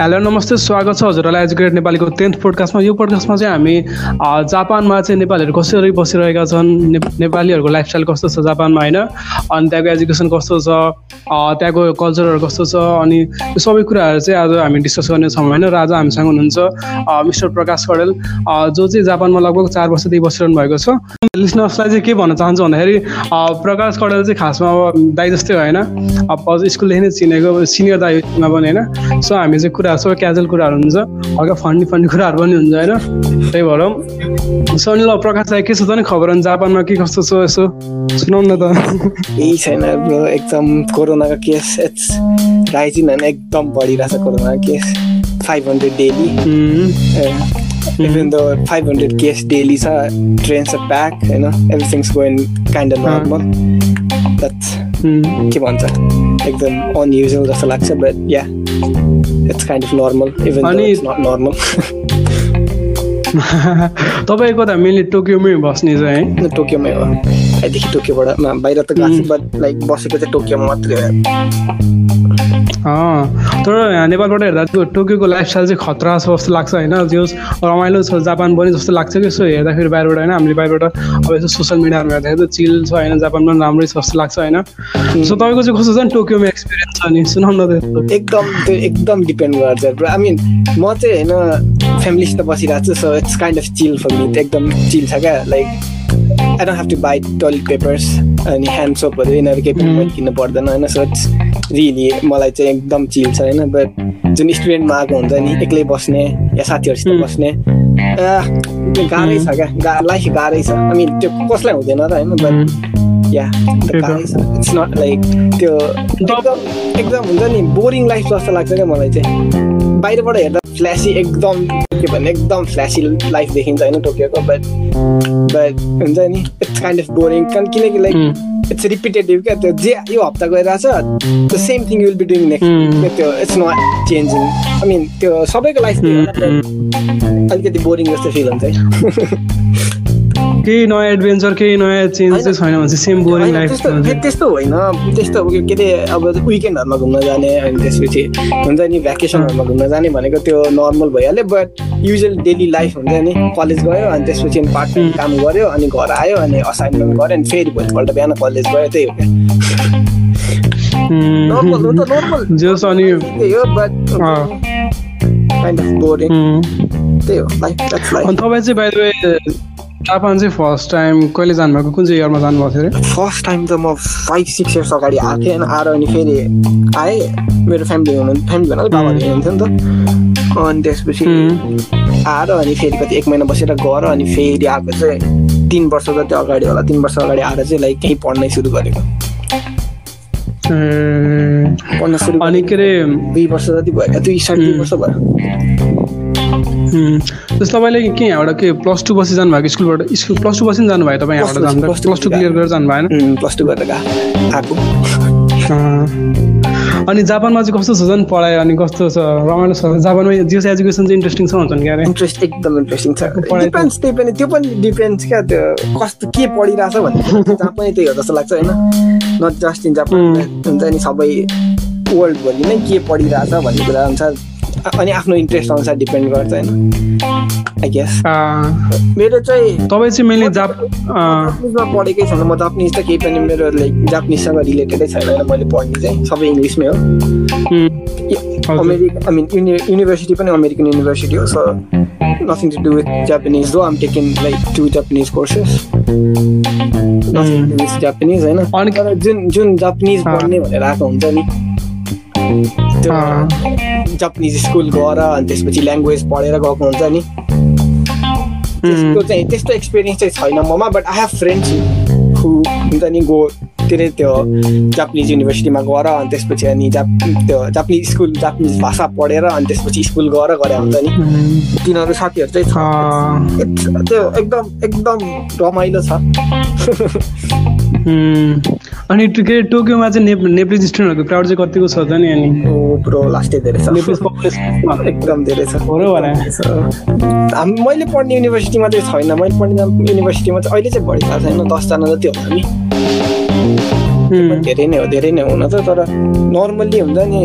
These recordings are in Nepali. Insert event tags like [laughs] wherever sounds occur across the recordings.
हेलो नमस्ते स्वागत छ हजुरहरूलाई एजुकेट नेपालीको टेन्थ पोडकास्टमा यो पोडकास्टमा चाहिँ हामी जापानमा चाहिँ नेपालीहरू कसरी बसिरहेका छन् ने नेपालीहरूको लाइफस्टाइल कस्तो छ जापानमा होइन? अनि त्यहाँको एजुकेसन कस्तो छ त्यहाँको कल्चरहरू कस्तो छ अनि यो सबै कुराहरू चाहिँ आज हामी डिस्कस गर्नेछौँ होइन? र आज हामीसँग हुनुहुन्छ मिस्टर प्रकाश कडेल जो चाहिँ जापानमा लगभग चार वर्षदेखि बसिरहनु भएको छ। लिसनर्सलाई चाहिँ के भन्न चाहन्छु भन्दाखेरि प्रकाश कडेल चाहिँ खासमा अब दाई जस्तै होइन? स्कुलदेखि नै चिनेको सिनियर दाईमा पनि होइन? सो हामी चाहिँ कुराहरू सबै क्याजुअल कुराहरू हुन्छ हल्का फन्डी फन्डी कुराहरू पनि हुन्छ होइन? त्यही भएर सो अनि ल प्रकाश के छ त नि खबर? जापानमा के कस्तो छ यसो? सुनाउनु न त। केही छैन एकदम कोरोनाको केस राइजिङ होइन एकदम बढिरहेछ कोरोनाको case. Five hundred daily the five hundred case daily छ ट्रेन छ प्याक होइन? Everything's going kind of normal that's के भन्छ? एकदम अनयुजल जस्तो लाग्छ but yeah it's kind of normal even it's not normal तपाईँको त मेनली टोकियोमै बस्ने चाहिँ है? टोकियोमै हो। त्यहाँदेखि टोकियोबाट बाहिर त गएको बट लाइक बसेको चाहिँ टोकियोमा मात्रै तर यहाँ नेपालबाट हेर्दा त्यो टोकियोको लाइफस्टाइल चाहिँ खतरा छ जस्तो लाग्छ होइन? त्यो रमाइलो छ जापान पनि जस्तो लाग्छ कि? यसो हेर्दाखेरि बाहिरबाट होइन? हामीले बाहिरबाट अब यसो सोसियल मिडियामा हेर्दाखेरि त चिल छ होइन? जापान पनि राम्रै छ जस्तो लाग्छ होइन? सो तपाईँको चाहिँ कस्तो छ नि टोकियोमा एक्सपिरियन्स छ नि सुनाउनु न एकदम त्यो एकदम डिपेन्ड गर्छ आई मिन म चाहिँ होइन फ्यामिलीसित बसिरहेको छु so it's kind of chill for me एकदम चिल छ क्या like I don't have to buy toilet papers अनि ह्यान्ड सोपहरू यिनीहरू केही पनि किन्नु पर्दैन होइन? सो इट्स रियली मलाई चाहिँ एकदम चिल छ होइन? बट जुन स्टुडेन्टमा आएको हुन्छ नि एक्लै बस्ने या साथीहरूसित बस्ने गाह्रै छ क्या? लाइफ गाह्रै छ। मिन त्यो कसलाई हुँदैन त होइन? बट या गाह्रै छ। इट्स नट लाइक त्यो एकदम एकदम हुन्छ नि बोरिङ लाइफ जस्तो लाग्छ क्या मलाई चाहिँ। बाहिरबाट हेर्दा फ्ल्यासी एकदम के भन्ने एकदम फ्ल्यासी लाइफ देखिन्छ होइन टोकियोको बट बट हुन्छ नि इट्स काइन्ड अफ बोरिङ किनकि लाइक इट्स रिपिटेटिभ क्या त्यो जे यो हप्ता गइरहेछ the same thing will be doing next त्यो it's not changing I mean त्यो सबैको लाइफ अलिकति बोरिङ जस्तो फिल हुन्छ केही नयाँ एडभेन्चर केही नयाँ चेन्ज चाहिँ छैन भने चाहिँ सेम बोरिङ लाइफ त्यस्तो होइन। त्यस्तो के अरे अब विकेन्डहरूमा घुम्न जाने अनि त्यसपछि हुन्छ नि भ्याकेसनहरूमा घुम्न जाने भनेको त्यो नर्मल भइहाल्यो बट युजल डेली लाइफ हुन्छ नि। कलेज गयो अनि त्यसपछि पार्ट टाइम काम गऱ्यो अनि घर आयो अनि असाइनमेन्ट गऱ्यो अनि फेरि भोलिपल्ट बिहान कलेज गयो त्यही हो क्या। जस अनि त्यही हो तपाईँ चाहिँ बाहिर जापान चाहिँ फर्स्ट टाइम कहिले जानुभएको? कुन चाहिँ इयरमा जानुभएको थियो अरे फर्स्ट टाइम त म फाइभ सिक्स इयर्स अगाडि आएको थिएँ होइन आएर अनि फेरि आएँ। मेरो फ्यामिली हुनु फ्यामिली भन्दा बाबाले हुनुहुन्थ्यो नि त। अनि त्यसपछि आएर अनि फेरि कति एक महिना बसेर गएर अनि फेरि आएको चाहिँ तिन वर्ष जति अगाडि होला तिन वर्ष अगाडि आएर चाहिँ लाइक केही पढ्नै सुरु गरेको। पढ्न सुरु अनि के अरे दुई वर्ष जति भयो दुई साढे दुई वर्ष भयो। जस्तो तपाईँले के यहाँबाट के प्लस टू बसी जानुभएको स्कुलबाट स्कुल प्लस टू बसी जानुभयो तपाईँ यहाँबाट जानु प्लस टू क्लियर गरेर जानु भएन प्लस टू गरेर आएको। अनि जापानमा चाहिँ कस्तो छ झन् पढाइ? अनि कस्तो छ? रमाइलो छ? जापानमा जियोस एजुकेसन चाहिँ इन्ट्रेस्टिङ छ हुन्छ नि क्या इन्ट्रेस्ट एकदम इन्ट्रेस्टिङ छ। डिपेन्ड्स त्यही पनि त्यो पनि डिपेन्ड्स क्या त्यो। कस्तो के पढिरहेछ भन्ने जहाँ पनि त्यही हो जस्तो लाग्छ होइन? नट जस्ट इन जापान हुन्छ नि सबै वर्ल्डभरि नै के पढिरहेछ भन्ने कुरा अनुसार अनि आफ्नो इन्ट्रेस्ट अनुसार डिपेन्ड गर्छ होइन आई गेस मेरो चाहिँ तपाईँ चाहिँ मैले जाप जापानिजमा पढेकै छैन म जापानिज त केही पनि मेरो लाइक जापानिजसँग रिलेटेडै छैन होइन मैले पढ्ने चाहिँ सबै इङ्ग्लिसमै हो। अमेरिका आई मिन युनिभर्सिटी पनि अमेरिकन युनिभर्सिटी हो so nothing to do with Japanese though um taking like two Japanese courses nothing to with Japanese होइन। अनि जुन जुन जापानिज पढ्ने भनेर आएको हुन्छ नि जापानिज स्कुल गएर अनि त्यसपछि ल्याङ्ग्वेज पढेर गएको हुन्छ नि। त्यस्तो चाहिँ त्यस्तो एक्सपिरियन्स चाहिँ छैन ममा but I have friends who हुन्छ नि गो के अरे त्यो जापानिज युनिभर्सिटीमा गएर अनि त्यसपछि अनि जाप त्यो जापानिज स्कुल जापानिज भाषा पढेर अनि त्यसपछि स्कुल गएर गरे हुन्छ नि। तिनीहरू साथीहरू चाहिँ छ। त्यो एकदम एकदम रमाइलो छ। अनि के टोकियोमा चाहिँ नेप नेप्लिज स्टुडेन्टहरूको क्राउड चाहिँ कतिको छ त नि अनि? पुरो लास्टै धेरै छ। एकदम धेरै छ। मैले पढ्ने युनिभर्सिटीमा चाहिँ छैन। मैले पढ्ने युनिभर्सिटीमा चाहिँ अहिले चाहिँ बढी थाहा छैन। दसजना जति होला नि। धेरै नै हो धेरै नै हुन त तर नर्मल्ली हुन्छ नि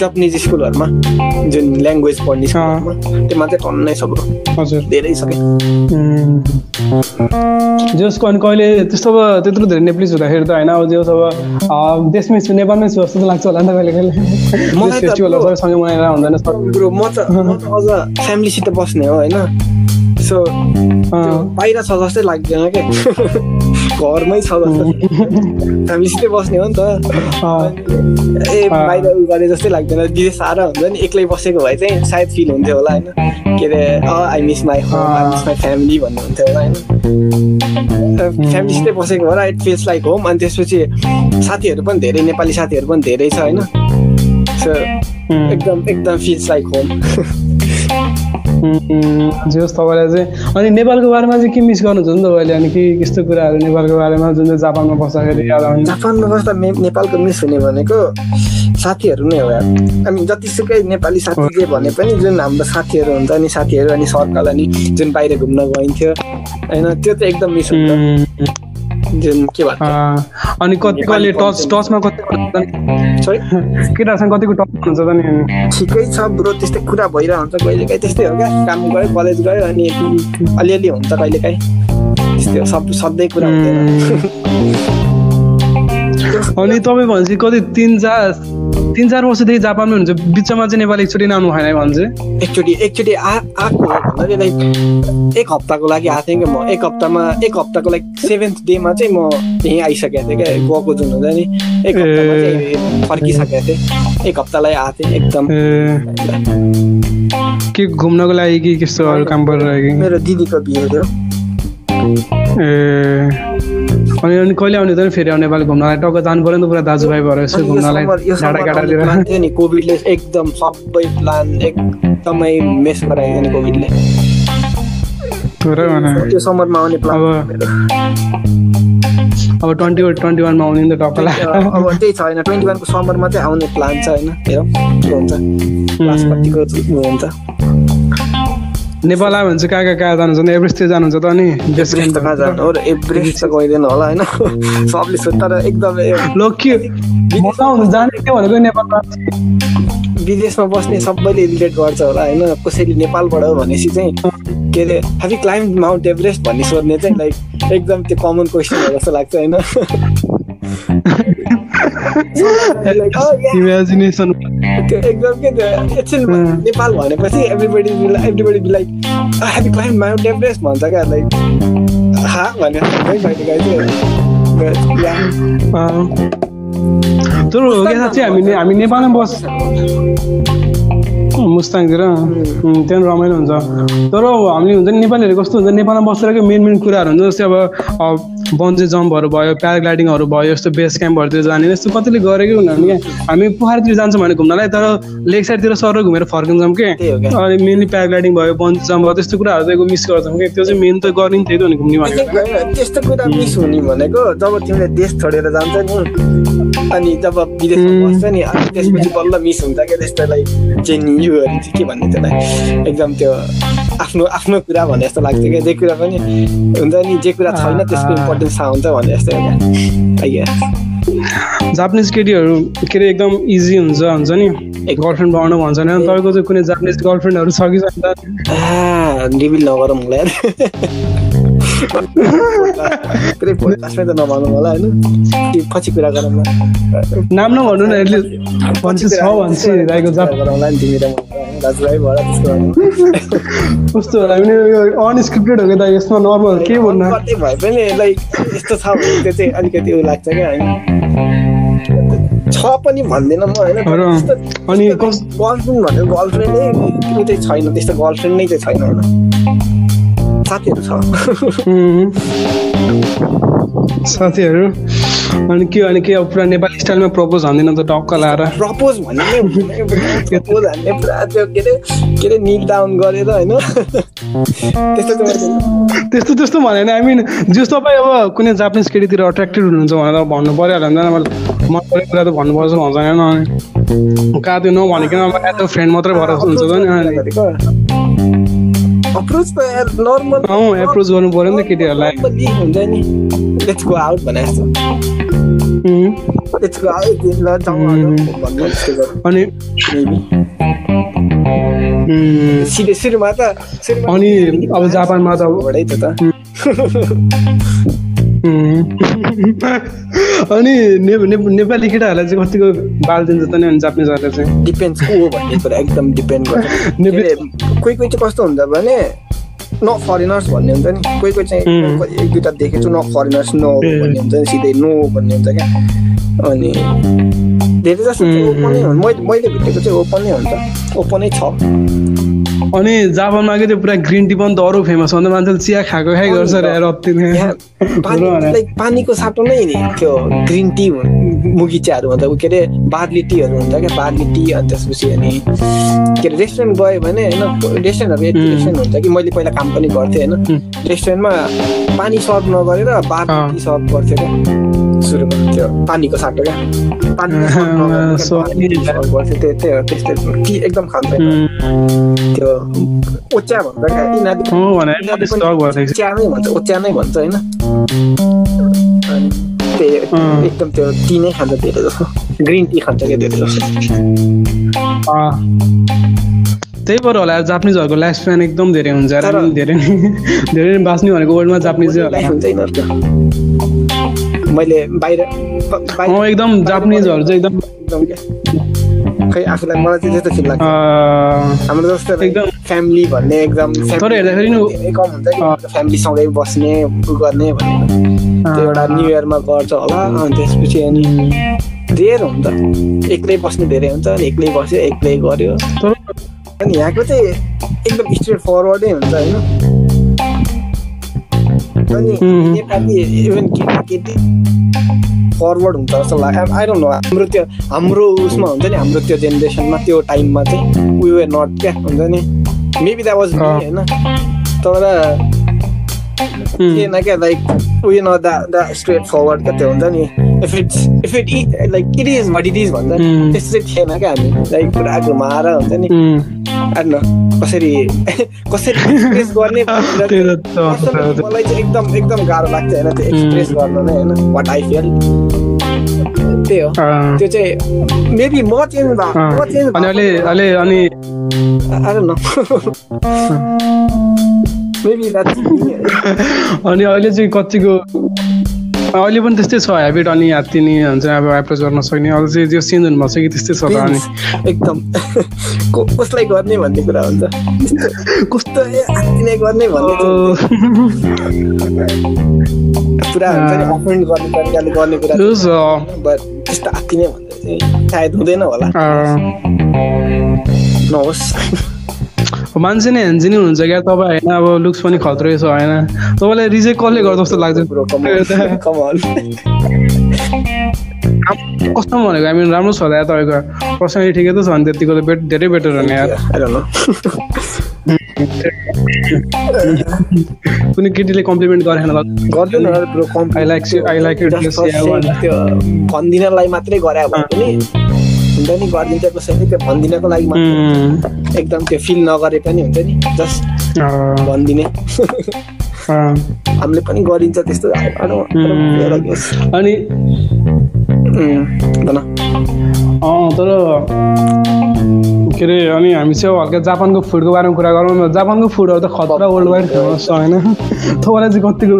जापानिज स्कुलहरूमा जुन ल्याङ्ग्वेज पढ्ने स्कुलहरूमा त्योमा चाहिँ टन्नै छ ब्रो। हजुर। धेरै छ जसको अनि कहिले त्यस्तो अब त्यत्रो धेरै नेपाली हुँदाखेरि त होइन अब जस अब देशमै छु नेपालमै छु जस्तो त लाग्छ होला नि त कहिले कहिले। फेस्टिभलहरू सबैसँगै मनाएर हुँदैन ब्रो म त अझ [laughs] फ्यामिलीसित बस्ने हो होइन? सो बाहिर छ जस्तै लाग्दैन क्या [laughs] घरमै छ जस्तो फ्यामिलीसितै बस्ने हो नि त। ए बाहिर उ गरे जस्तै लाग्दैन। विदेश साह्रो हुन्छ नि एक्लै बसेको भए चाहिँ सायद फिल हुन्थ्यो होला होइन? के अरे I miss my home I miss my family भन्ने हुन्थ्यो होला होइन? फ्यामिलीसितै बसेको होला इट फिल्स लाइक होम अनि त्यसपछि साथीहरू पनि धेरै नेपाली साथीहरू पनि धेरै छ होइन? सो एकदम एकदम फिल्स लाइक होम जे होस् तपाईँलाई चाहिँ अनि नेपालको बारेमा चाहिँ के मिस गर्नुहुन्छ नि तपाईँले अनि के कस्तो कुराहरू नेपालको बारेमा जुन चाहिँ जापानमा बस्दाखेरि याद आउने? जापानमा बस्दा नेपालको मिस हुने भनेको साथीहरू नै हो हामी जतिसुकै नेपाली साथी जे भने पनि जुन हाम्रो साथीहरू हुन्छ नि साथीहरू अनि सर्कल अनि जुन बाहिर घुम्न गइन्थ्यो होइन त्यो चाहिँ एकदम मिस हुन्छ। अनि कतिको अहिले टच टचमा कति केटाहरूसँग कतिको टच हुन्छ त नि? ठिकै छ ब्रो त्यस्तै कुरा भइरहेको हुन्छ। कहिलेकाहीँ त्यस्तै हो क्या। काम गयो कलेज गयो अनि अलिअलि हुन्छ कहिलेकाहीँ। त्यस्तै हो सब सधैँ कुरा हुँदैन। [laughs] अनि तपाईँ भनेपछि कति तिन चार तिन चार वर्षदेखि जापानमै हुनुहुन्छ बिचमा चाहिँ नेपाल एकचोटि नै आउनु भएन भने चाहिँ एकचोटि एकचोटि आ आएको हो भन्दाखेरि लाइक एक हप्ताको लागि आएको थिएँ क्या म एक हप्तामा एक हप्ताको लाइक सेभेन्थ डेमा चाहिँ म यहीँ आइसकेको थिएँ क्या गएको जुन हुन्छ नि एक फर्किसकेको थिएँ एक हप्तालाई आएको थिएँ एकदम के घुम्नको लागि कि कस्तो अरू काम परिरहेको कि मेरो दिदीको बिहे थियो ए अनि अनि कहिले आउने त नि फेरि नेपाल घुम्नलाई टक्क जानु पऱ्यो नि त पुरा दाजुभाइ भएर यसो घुम्नलाई थियो नि कोभिडले एकदम सबै प्लान एकदमै मेस गराइदियो नि कोभिडले त्यो समरमा आउने प्लान अब अब ट्वेन्टी ट्वेन्टी वानमा आउने नि त टक्कलाई अब त्यही छ होइन ट्वेन्टी वानको समरमा चाहिँ आउने प्लान छ होइन हेरौँ के हुन्छ क्लास कतिको हुन्छ नेपाल आयो भने चाहिँ कहाँ कहाँ कहाँ जानुहुन्छ एभरेस्टतिर जानुहुन्छ त अनि बेस एभरेस्ट त कहाँ जानु हो र एभरेस्ट त गइदिएन होला होइन। सबले सोध्छ तर एकदमै ल के मजा आउँछ जाने के भनेको नेपालमा विदेशमा बस्ने सबैले रिलेट गर्छ होला होइन। कसैले नेपालबाट हो भनेपछि चाहिँ के अरे have you climb Mount Everest भन्ने सोध्ने चाहिँ लाइक एकदम त्यो कमन क्वेसन हो जस्तो लाग्छ होइन. [laughs] इमेजिनेसन त्यो एकदम के त्यो एकछिन. नेपाल भनेपछि everybody everybody be like have you climb Mount Everest भन्छ क्या लाइक हा कहिले तर हो क्या साँच्चै हामी हामी नेपालमा बस मुस्ताङतिर उम्, त्यहाँ पनि रमाइलो हुन्छ। तर हामीले हुन्छ नि नेपालीहरू कस्तो हुन्छ नेपालमा बसेर के मेन मेन कुराहरू हुन्छ जस्तै अब बन्जे जम्पहरू भयो प्याराग्लाइडिङहरू भयो यस्तो बेस क्याम्पहरूतिर जाने यस्तो कतिले गरेकै हुनुहुन्न क्या हामी पोखरातिर जान्छौँ भने घुम्नलाई तर लेक साइडतिर सर घुमेर फर्किन्छौँ के। अनि मेनली प्याराग्लाइडिङ भयो बन्जे जम्प भयो त्यस्तो कुराहरू चाहिँ मिस गर्छौँ कि। त्यो चाहिँ मेन त गर्ने नि घुम्ने भनेको त्यस्तो कुरा मिस हुने भनेको जब तिमीले देश छोडेर जान्छ नि अनि जब विदेशमा. बस्छ नि अनि त्यसपछि बल्ल मिस हुन्छ क्या त्यस्तोलाई चाहिँ युहरू चाहिँ के भन्ने त्यसलाई एकदम त्यो आफ्नो आफ्नो कुरा भने जस्तो लाग्छ क्या जे कुरा पनि हुन्छ नि जे कुरा छैन त्यसको. इम्पोर्टेन्स थाहा हुन्छ भने जस्तो क्या जापानिज केटीहरू के अरे एकदम इजी हुन्छ हुन्छ नि गर्लफ्रेन्ड बनाउनु भन्छ नि तपाईँको चाहिँ कुनै जापानिज गर्लफ्रेन्डहरू छ कि छैन नगरौँ पुरै पोडकास्टमै त नभनौँ होला होइन? पछि कुरा गरौँ न। नाम नभन्नु न एटलिस्ट भन्छ छ भन्छ राईको जाप गरौँला नि तिमी र दाजुभाइ भएर त्यस्तो कस्तो होला भने यो अनस्क्रिप्टेड हो कि त यसमा नर्मल के भन्नु? भए पनि लाइक यस्तो छ भने त्यो चाहिँ अलिकति उयो लाग्छ क्या। होइन छ पनि भन्दैन म होइन? अनि गर्लफ्रेन्ड भनेको गर्लफ्रेन्डै चाहिँ छैन त्यस्तो गर्लफ्रेन्ड नै चाहिँ छैन होइन साथीहरू छ. साथीहरू अनि के अनि के अब पुरा नेपाली स्टाइलमा प्रपोज हान्दिनँ त टक्क लाएर प्रपोज भन्ने प्रपोज हान्ने पुरा त्यो के अरे के अरे निल डाउन गरेर होइन त्यस्तो त्यस्तो भनेन आई मिन जस तपाईँ अब कुनै जापानिज केटीतिर अट्र्याक्टेड हुनुहुन्छ भनेर भन्नु पऱ्यो होला नि मन परेको कुरा त भन्नुपर्छ भन्छ होइन अनि कहाँ त्यो नभनिकन एज अ फ्रेन्ड मात्रै भएर हुन्छ त नि अप्रोच त नर्मल approach गर्नु पर्यो नि त केटीहरूलाई। हुन्छ नि लेट्स गो आउट भने जस्तो ल जाउँ Mm. अनि सुरुमा त अनि अब जापानमा त [laughs] अनि नेपाली केटाहरूलाई चाहिँ कतिको बाल दिन्छ त नि अनि जापानिजहरूले चाहिँ? डिपेन्ड्स को हो भन्ने कुरा एकदम डिपेन्ड गर्छ। [laughs] कोही कोही चाहिँ कस्तो हुन्छ भने न फरेनर्स भन्ने हुन्छ नि। कोही कोही चाहिँ. एक दुईवटा देखेको छु न फरेनर्स नो। भन्ने हुन्छ नि सिधै नो भन्ने हुन्छ क्या। अनि धेरै जस्तो चाहिँ ओपनै मैले भेटेको चाहिँ ओपनै हुन्छ। ओपनै छ। अनि जापानमा के त्यो पुरा ग्रिन टी पनि त अरू फेमस हो नि त मान्छेले चिया खाएको खाइ गर्छ रे यार अति नै यहाँ पानी ठुलो भने। लाइक पानीको साटो नै नि त्यो ग्रिन टी मुगी चियाहरू हुन्छ के अरे बार्ली टीहरू हुन्छ क्या बार्ली टी अनि त्यसपछि अनि के अरे रेस्टुरेन्ट गयो भने होइन रेस्टुरेन्टहरू यति. रेस्टुरेन्ट हुन्छ कि मैले पहिला काम पनि गर्थेँ होइन. रेस्टुरेन्टमा पानी सर्भ नगरेर बार्ली। टी सर्भ गर्थ्यो क्या सुरुमा त्यो पानीको साटो क्या पानी त्यही हो त्यस्तै टी एकदम खान्छ उम्, त्यो ओच्या भन्छ क्या नै भन्छ ओच्या नै भन्छ होइन अनि त्यही। एकदम त्यो टी नै खान्छ धेरै जस्तो ग्रिन टी खान्छ क्या धेरै जस्तो। त्यही भएर होला जापानिजहरूको लाइफ स्प्यान एकदम धेरै हुन्छ धेरै नै धेरै नै बाँच्ने भनेको वर्ल्डमा जापानिज मैले बाहिर एकदम जापानिजहरू चाहिँ एकदम एकदम क्या। खै आफूलाई मलाई चाहिँ त्यस्तो फिल लाग्छ हाम्रो जस्तो एकदम- फ्यामिली भन्ने एकदम तर हेर्दाखेरि धेरै कम हुन्छ। कि। फ्यामिलीसँगै बस्ने उ गर्ने भन्ने त्यो एउटा न्यु इयरमा गर्छ होला अनि त्यसपछि अनि रेयर हुन्छ। एक्लै बस्ने धेरै हुन्छ अनि एक्लै बस्यो एक्लै तर अनि यहाँको चाहिँ एकदम स्ट्रेट फरवर्डै हुन्छ होइन। अनि. नेपाली इभन केटी फरवर्ड हुन्छ जस्तो लाग्छ आई डोन्ट नो हाम्रो त्यो हाम्रो उसमा हुन्छ नि हाम्रो त्यो जेनेरेसनमा त्यो टाइममा चाहिँ वी वे नट क्या हुन्छ नि मेबी द्याट वाज। होइन तर क्या लाइक उयो न दा दा स्ट्रेट फरवर्ड क्या त्यो हुन्छ नि if it's if it like it is what it is भन्छ नि उम्. त्यस्तो चाहिँ थिएन क्या हामी लाइक पुरा घुमाएर हुन्छ नि होइन कसरी कसरी एक्सप्रेस गर्ने मलाई चाहिँ एकदम एकदम गाह्रो लाग्छ होइन त्यो एक्सप्रेस गर्न नै होइन वाट आई फिल त्यही हो। अँ, त्यो चाहिँ मेबी म चेन्ज भयो अँ। म चेन्ज अनि [laughs] अनि न मेबी अनि अहिले चाहिँ कतिको अहिले पनि त्यस्तै छ हेबिट अनि हात्ती नि हुन्छ अब एप्रोच गर्न सक्ने। अहिले चाहिँ त्यो चेन्ज हुनुभएको छ कि त्यस्तै छ त अनि। एकदम। [laughs] कसलाई गर्ने भन्ने कुरा हुन्छ? [laughs] कस्तो ए आत्तिने गर्ने भन्ने पुरा हुन्छ नि अफेन्ड गर्ने तरिकाले गर्ने कुरा बट त्यस्तो आत्तिने भन्दा चाहिँ सायद हुँदैन होला। नहोस्। [laughs] मान्छे नै हेन्जी नै हुनुहुन्छ क्या तपाईँ होइन अब लुक्स पनि खत्रै छ होइन। तपाईँलाई रिजेक्ट कसले गर्छ जस्तो लाग्छ? कस्तो भनेको? हामी राम्रो छ होला तपाईँको। पर्सनली ठिकै त छ भने त्यतिको त बेट धेरै बेटर हो नि यार. कुनै केटीले कम्प्लिमेन्ट गरेन गर्दैन भनिदिनलाई मात्रै गरे हुन्छ नि गरिदिन्छ कसैले त्यो भनिदिनको लागि मात्रै उम्, एकदम त्यो फिल नगरे पनि हुन्छ नि जस्ट भनिदिने। हामीले पनि गरिन्छ त्यस्तो. अनि तर के अरे अनि हामी चाहिँ हल्का जापानको फुडको बारेमा कुरा गरौँ न। जापानको फुडहरू त खतरा वर्ल्ड वाइड फेमस छ होइन? [laughs] तपाईँलाई चाहिँ कतिको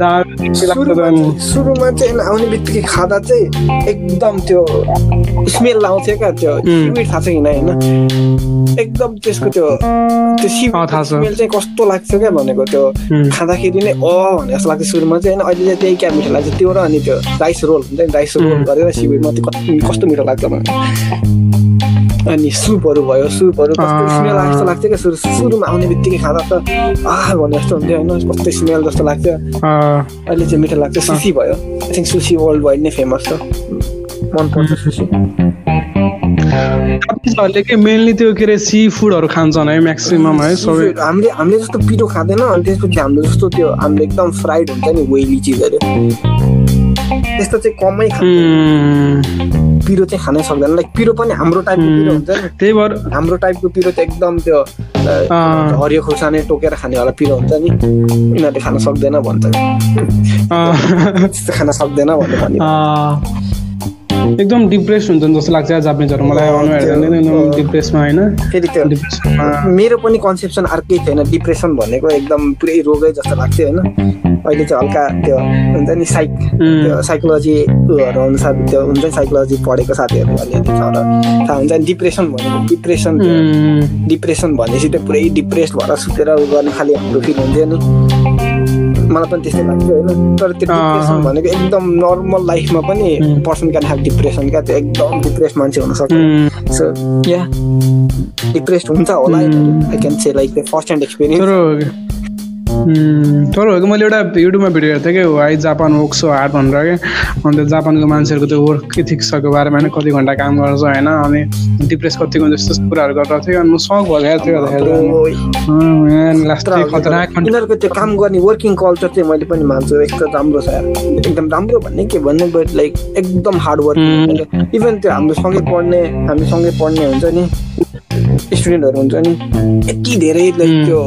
सुरुमा चाहिँ आउने बित्तिकै खाँदा चाहिँ एकदम त्यो स्मेल आउँथ्यो क्या त्यो. सिविड थाहा छ किन होइन एकदम त्यसको त्यो त्यो। स्मेल चाहिँ कस्तो लाग्छ क्या भनेको त्यो. खाँदाखेरि नै अ भने जस्तो लाग्छ सुरुमा चाहिँ होइन अहिले चाहिँ त्यही क्या मिठो लाग्छ त्यो र अनि त्यो राइस रोल हुन्छ नि राइस रोल. गरेर सिविडमा त्यो कति कस्तो मिठो लाग्छ भने अनि सुपहरू भयो सुपहरू कस्तो। स्मेल आएको जस्तो लाग्थ्यो क्या सुरु सुरुमा आउने बित्तिकै खाँदा त आ भने जस्तो हुन्थ्यो होइन कस्तो स्मेल जस्तो लाग्थ्यो अहिले चाहिँ मिठो लाग्छ सुसी भयो I think sushi world wide नै फेमस छ मनपर्छ सुसी के मेनली त्यो के अरे सी फुडहरू खान्छन् है म्याक्सिमम् है सबै हामीले हामीले जस्तो पिरो खाँदैन अनि त्यसपछि हाम्रो जस्तो त्यो हाम्रो एकदम फ्राइड हुन्छ नि वेली चिजहरू त्यस्तो चाहिँ कमै पिरो चाहिँ खानै सक्दैन लाइक पिरो पनि हाम्रो टाइपको पिरो हुन्छ नि त्यही भएर हाम्रो टाइपको पिरो चाहिँ एकदम त्यो। हरियो खुर्सानी टोकेर खानेवाला पिरो हुन्छ नि यिनीहरूले खान सक्दैन भन्छ। त्यस्तो खान सक्दैन भन्ने एकदम डिप्रेस हुन्छ जस्तो लाग्छ जापानिजहरू मलाई एकदम डिप्रेसमा होइन। फेरि त्यो मेरो पनि कन्सेप्सन अर्कै थिएन डिप्रेसन भनेको एकदम पुरै रोगै जस्तो लाग्थ्यो होइन। अहिले चाहिँ हल्का त्यो हुन्छ नि साइक त्यो साइकोलोजी उयोहरू अनुसार त्यो हुन्छ नि साइकोलोजी पढेको साथीहरू अलिअलि छ र थाहा हुन्छ नि डिप्रेसन भनेको डिप्रेसन डिप्रेसन भनेपछि त्यो पुरै डिप्रेस भएर सुतेर उयो गर्ने खालि हाम्रो फिल हुन्थ्यो नि। मलाई पनि त्यस्तै लाग्थ्यो होइन। तर त्यो डिप्रेसन। भनेको एकदम नर्मल लाइफमा पनि. पर्सन क्यान ह्याभ डिप्रेसन क्या त्यो एकदम डिप्रेस मान्छे हुनसक्छ। सो या डिप्रेस्ड हुन्छ होला. I can say like first hand experience तर मैले एउटा युट्युबमा भिडियो हेर्थेँ कि why Japan work so hard भनेर क्या अन्त जापानको मान्छेहरूको त्यो वर्क इथिक्सहरूको बारेमा होइन कति घन्टा काम गर्छ होइन अनि डिप्रेस कति हुन्छ यस्तो यस्तो कुराहरू गरेर थियो अनि म सक भयो यिनीहरूको त्यो काम गर्ने वर्किङ कल्चर चाहिँ मैले पनि मान्छु एकदम राम्रो छ। एकदम राम्रो भन्ने के भन्ने बट लाइक एकदम हार्ड वर्किङ इभन त्यो हाम्रो सँगै पढ्ने हामी सँगै पढ्ने हुन्छ नि स्टुडेन्टहरू हुन्छ नि यति धेरै लाइक. त्यो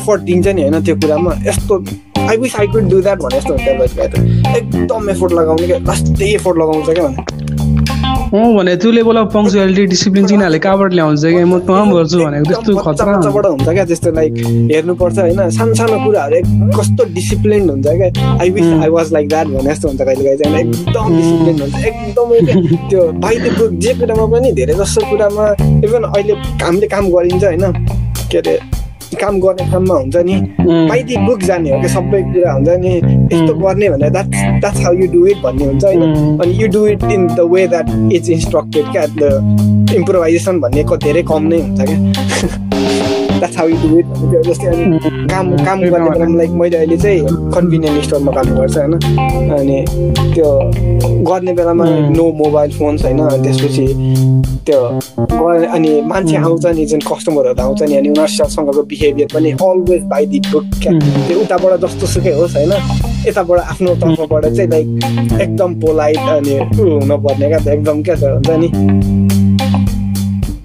एफोर्ट दिन्छ नि होइन त्यो कुरामा यस्तो I wish I could do that भने जस्तो हुन्छ त एकदम एफोर्ट लगाउने क्या लास्टै एफोर्ट लगाउँछ क्या भने अँ भने त्यो लेभल अफ पङ्क्चुअलिटी डिसिप्लिन चाहिँ यिनीहरूले कहाँबाट ल्याउँछ कि म काम गर्छु भनेको त्यस्तो खतरा हुन्छ क्या त्यस्तो लाइक हेर्नुपर्छ होइन सानो सानो कुराहरू एक- कस्तो डिसिप्लिन हुन्छ क्या I wish I was like that भने जस्तो हुन्छ कहिले कहिले चाहिँ एकदम डिसिप्लिन हुन्छ एकदमै क्या त्यो बुक जे कुरामा पनि धेरै जसो कुरामा इभन अहिले हामीले काम गरिन्छ होइन के अरे काम गर्ने ठाउँमा हुन्छ नि। बाई दि बुक जाने हो क्या सबै कुरा हुन्छ नि। यस्तो गर्ने भने that that's how you do it भन्ने हुन्छ होइन। अनि you do it in the way that is instructed क्या? द इम्प्रोभाइजेसन भन्ने क- धेरै कम नै हुन्छ क्या? [laughs] That's how you do it जस्तै अनि काम काम गर्ने बेलामा लाइक मैले अहिले चाहिँ कन्भिनियन्ट स्टोरमा काम गर्छु होइन? अनि त्यो गर्ने बेलामा. नो मोबाइल फोन्स होइन? अनि त्यसपछि त्यो अनि मान्छे आउँछ नि जुन कस्टमरहरू आउँछ नि अनि उनीहरूसँगको बिहेभियर पनि अलवेज बाई दि बुक. त्यो उताबाट जस्तो सुकै होस् होइन? यताबाट आफ्नो तर्फबाट चाहिँ लाइक एकदम पोलाइट अनि हुनुपर्ने क्या? त्यो एकदम क्या? त्यो हुन्छ नि।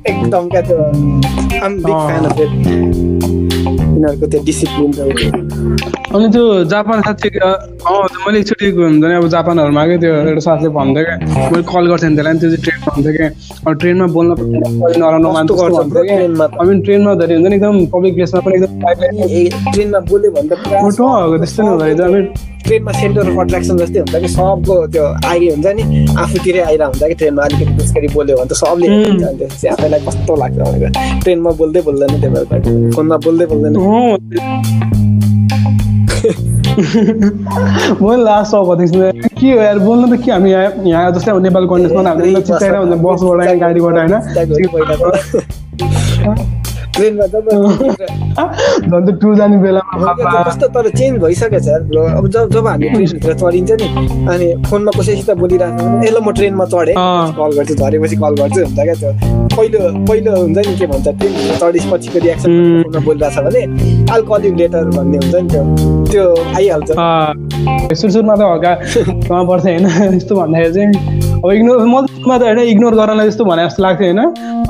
एकदम क्या त्यो um big fan of it यिनीहरूको त्यो डिसिप्लिन अनि त्यो जापान साथी मैले एकचोटि हुन्छ नि अब जापानहरूमा क्या त्यो एउटा साथीले भन्थ्यो क्या मैले कल गर्थेँ नि त्यसलाई त्यो चाहिँ ट्रेनमा हुन्थ्यो क्या अब ट्रेनमा बोल्न नराम्रो भन्थ्यो क्या ट्रेनमा? धेरै हुन्छ नि एकदम पब्लिक प्लेसमा पनि एकदम ट्रेनमा बोल्यो भने त त्यस्तो नि हुँदो रहेछ अनि ट्रेनमा सेन्टर अफ अट्र्याक्सन जस्तै हुन्छ कि सबको त्यो आइ हुन्छ नि आफूतिरै आइरहेको हुन्छ कि ट्रेनमा अलिकति त्यसरी बोल्यो भने त सबले त्यसपछि आफैलाई कस्तो लाग्छ भनेको ट्रेनमा बोल्दै बोल्दैन त्यो बेला फोनमा बोल्दै बोल्दैन। मैले लास्ट अब देख्छु के हो यार बोल्नु त के हामी यहाँ यहाँ जस्तै अब नेपाल कन्डिसनमा हामीले चिच्चाएर हुन्छ बसबाट गाडीबाट होइन ट्रेनमा [laughs] जब झन् टुर जाने बेलामा कस्तो तर चेन्ज भइसकेको छ? ब्रो अब जब जब हामी ट्रेनभित्र चढिन्छ नि अनि फोनमा कसैसित बोलिरहेको छ भने ल म ट्रेनमा चढेँ। कल गर्छु झरेपछि कल गर्छु हुन्छ क्या त्यो। पहिलो पहिलो हुन्छ नि के भन्छ ट्रेनभित्र चढेपछिको रियाक्सन. फोनमा बोलिरहेको छ भने आल कल यु लेटर भन्ने हुन्छ नि त्यो। त्यो आइहाल्छ। सुरुमा त हल्का [laughs] पर्छ होइन? यस्तो भन्दाखेरि चाहिँ अब इग्नोर म त होइन इग्नोर गर्नलाई जस्तो भने जस्तो लाग्थ्यो होइन।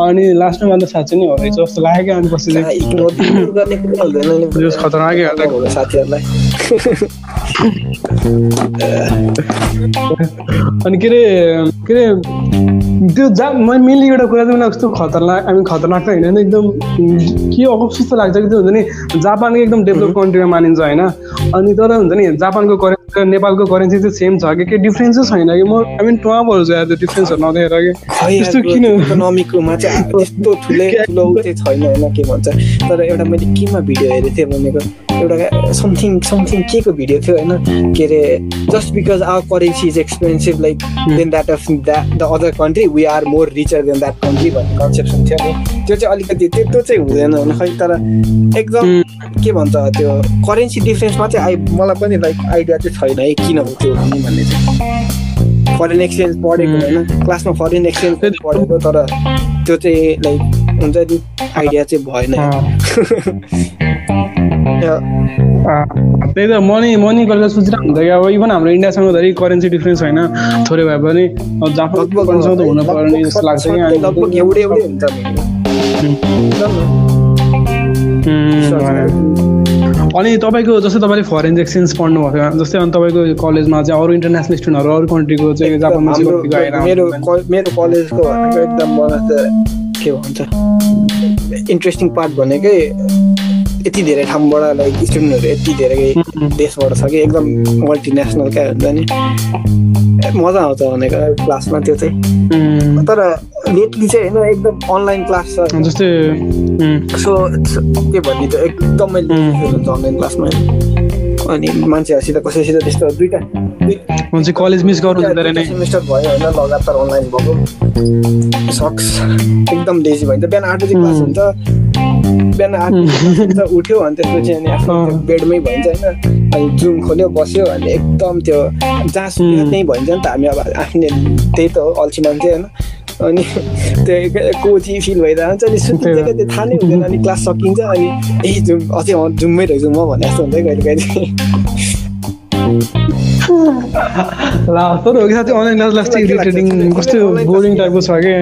अनि लास्टमा त साँच्चै नै हो रहेछ जस्तो लाग्यो क्या अनि पछि [laughs] अनि के अरे के अरे त्यो जा मैले मेनली एउटा कुरा चाहिँ मलाई कस्तो खतरनाक हामी खतरनाक त होइन नि, एकदम के जस्तो लाग्छ कि त्यो हुन्छ नि जापानको एकदम डेभलप कन्ट्रीमा मानिन्छ होइन। अनि तर हुन्छ नि जापानको र नेपालको करेन्सी चाहिँ सेम छ कि? केही डिफ्रेन्सै छैन कि? म आई मिन छ यार त्यो डिफ्रेन्सहरू नदेखेर कि? खै त्यस्तो किन? इकोनोमिकमा चाहिँ [laughs] त्यस्तो ठुलै ठुलो चाहिँ छैन होइन के भन्छ? तर एउटा मैले केमा भिडियो हेरेको थिएँ भनेको एउटा समथिङ समथिङ के को भिडियो थियो होइन? के अरे just because our currency is expensive like than that of that the other country we are more richer than that country भन्ने कन्सेप्सन थियो नि। त्यो चाहिँ अलिकति त्यो चाहिँ हुँदैन खै तर एकदम के भन्छ त्यो करेन्सी डिफ्रेन्समा चाहिँ आइ मलाई पनि लाइक आइडिया चाहिँ छैन है किन हो त्यो भन्ने चाहिँ। फरेन एक्सचेन्ज पढेको होइन। क्लासमा फरेन एक्सचेन्ज पनि पढेको तर त्यो चाहिँ लाइक हुन्छ नि आइडिया चाहिँ भएन। [laughs] त्यही त मनी मनी गरेर सोचिरहेको हुन्छ कि अब इभन हाम्रो इन्डियासँग धेरै करेन्सी डिफ्रेन्स होइन। थोरै भए पनि करेन्सीसँग त हुनु पर्ने जस्तो लाग्छ कि लगभग अनि हुन्छ अनि तपाईँको जस्तै तपाईँले फरेन एक्सचेन्ज पढ्नुभएको थियो जस्तै अनि तपाईँको कलेजमा चाहिँ अरू इन्टरनेसनल स्टुडेन्टहरू अरू कन्ट्रीको चाहिँ जापानमा मेरो मेरो कलेजको भनेको एकदम मलाई त के भन्छ इन्ट्रेस्टिङ पार्ट भनेकै यति धेरै ठाउँबाट लाइक स्टुडेन्टहरू यति धेरै देशबाट छ कि एकदम मल्टिनेसनल क्या हुन्छ नि। मजा आउँछ भनेको क्लासमा त्यो चाहिँ। तर लेटली चाहिँ होइन एकदम अनलाइन क्लास छ। जस्तै सो के भन्ने त एकदमै अनलाइन क्लासमा। अनि मान्छेहरूसित कसैसित त्यस्तो दुइटा हुन्छ कलेज मिस गर्नु सेमिस्टर भयो होइन लगातार अनलाइन भएको। सक्स। एकदम लेजी भइन्छ बिहान आठ बजी क्लास हुन्छ। बिहान आठ बजी [laughs] उठ्यो अनि त्यसपछि अनि आफ्नो बेडमै भइन्छ होइन। अनि जुम खोल्यो बस्यो अनि एकदम त्यो जहाँ सुत्यो त्यहीँ भइन्छ नि त हामी अब आफ्नै त्यही त हो अल्छी मान्छे होइन। अनि त्यो कोची फिल भइरहेको हुन्छ अनि सुतिदिएको त्यो थाहा नै हुँदैन अनि क्लास सकिन्छ अनि ए जुम अझै जुममै रहेछु म भने जस्तो हुन्छ कहिले कहिले तर हो कि साथी अनलाइन क्लास लास्ट इरिटेटिङ कस्तो बोरिङ टाइपको छ कि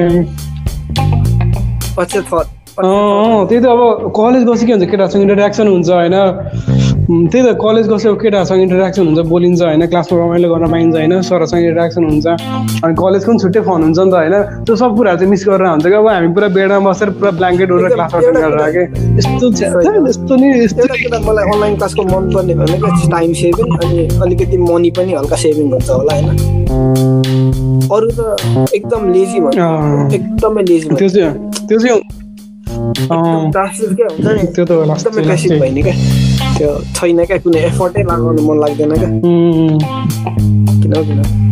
त्यही त अब कलेज बसी के हुन्छ केटासँग इन्टरेक्सन हुन्छ होइन त्यही त कलेज गएको केटाहरूसँग इन्टरेक्सन हुन्छ बोलिन्छ होइन क्लासमा रमाइलो गर्न पाइन्छ होइन सरहरूसँग इन्टरेक्सन हुन्छ अनि कलेजको पनि छुट्टै फन हुन्छ नि त होइन। त्यो सब कुराहरू चाहिँ मिस गरेर हुन्छ कि अब हामी पुरा बेडमा बसेर पुरा ब्ल्याङ्केट ओरेर क्लास अटेन्ड गरेर कि यस्तो यस्तो नि यस्तो मलाई अनलाइन क्लासको मनपर्ने भनेको टाइम सेभिङ अनि अलिकति मनी पनि हल्का सेभिङ हुन्छ होला होइन। अरू त एकदम लेजी भयो। एकदमै लेजी त्यो चाहिँ त्यो चाहिँ त्यो त त्यो छैन क्या कुनै एफर्टै लगाउनु मन लाग्दैन क्या किन किन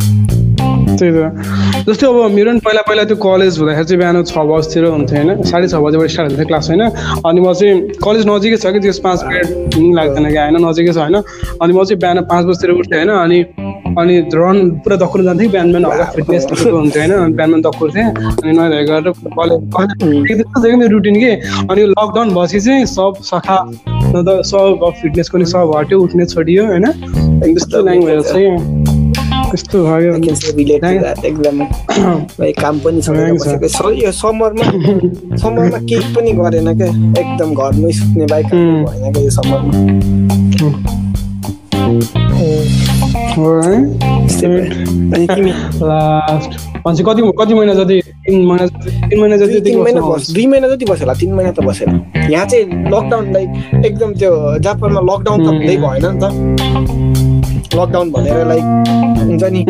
त्यही त जस्तै अब मेरो पनि पहिला पहिला त्यो कलेज हुँदाखेरि चाहिँ बिहान छ बजीतिर हुन्थ्यो होइन साढे छ बजीबाट स्टार्ट हुन्थ्यो क्लास होइन अनि म चाहिँ कलेज नजिकै छ कि त्यस पाँच मिनट लाग्दैन क्या होइन नजिकै छ होइन अनि म चाहिँ बिहान पाँच बजीतिर उठ्थेँ होइन अनि अनि रन पुरा दक्कुनु जान्थेँ बिहान बिहान हल्का फिटनेस हुन्थ्यो होइन अनि बिहान बिहान दक्कुर्थेँ अनि नयाँ गरेर कलेज मेरो रुटिन के अनि लकडाउन भएपछि चाहिँ सब सखा सब फिटनेसको नि सब हट्यो उठ्ने छोडियो होइन? त्यस्तो ल्याङ भएर चाहिँ कस्तो भयो एकदम। काम पनि छ। यो समरमा समरमा केही पनि गरेन क्या एकदम घरमै सुत्ने बाइक भएन क्या यो समरमा? लास्ट भन्छ कति कति महिना जति तिन महिना तिन महिना जति तिन महिना बस दुई महिना जति होला तिन महिना त बसेन यहाँ चाहिँ लकडाउन लाइक एकदम त्यो जापानमा लकडाउन त हुँदै भएन नि त। लकडाउन भनेर लाइक हुन्छ नि?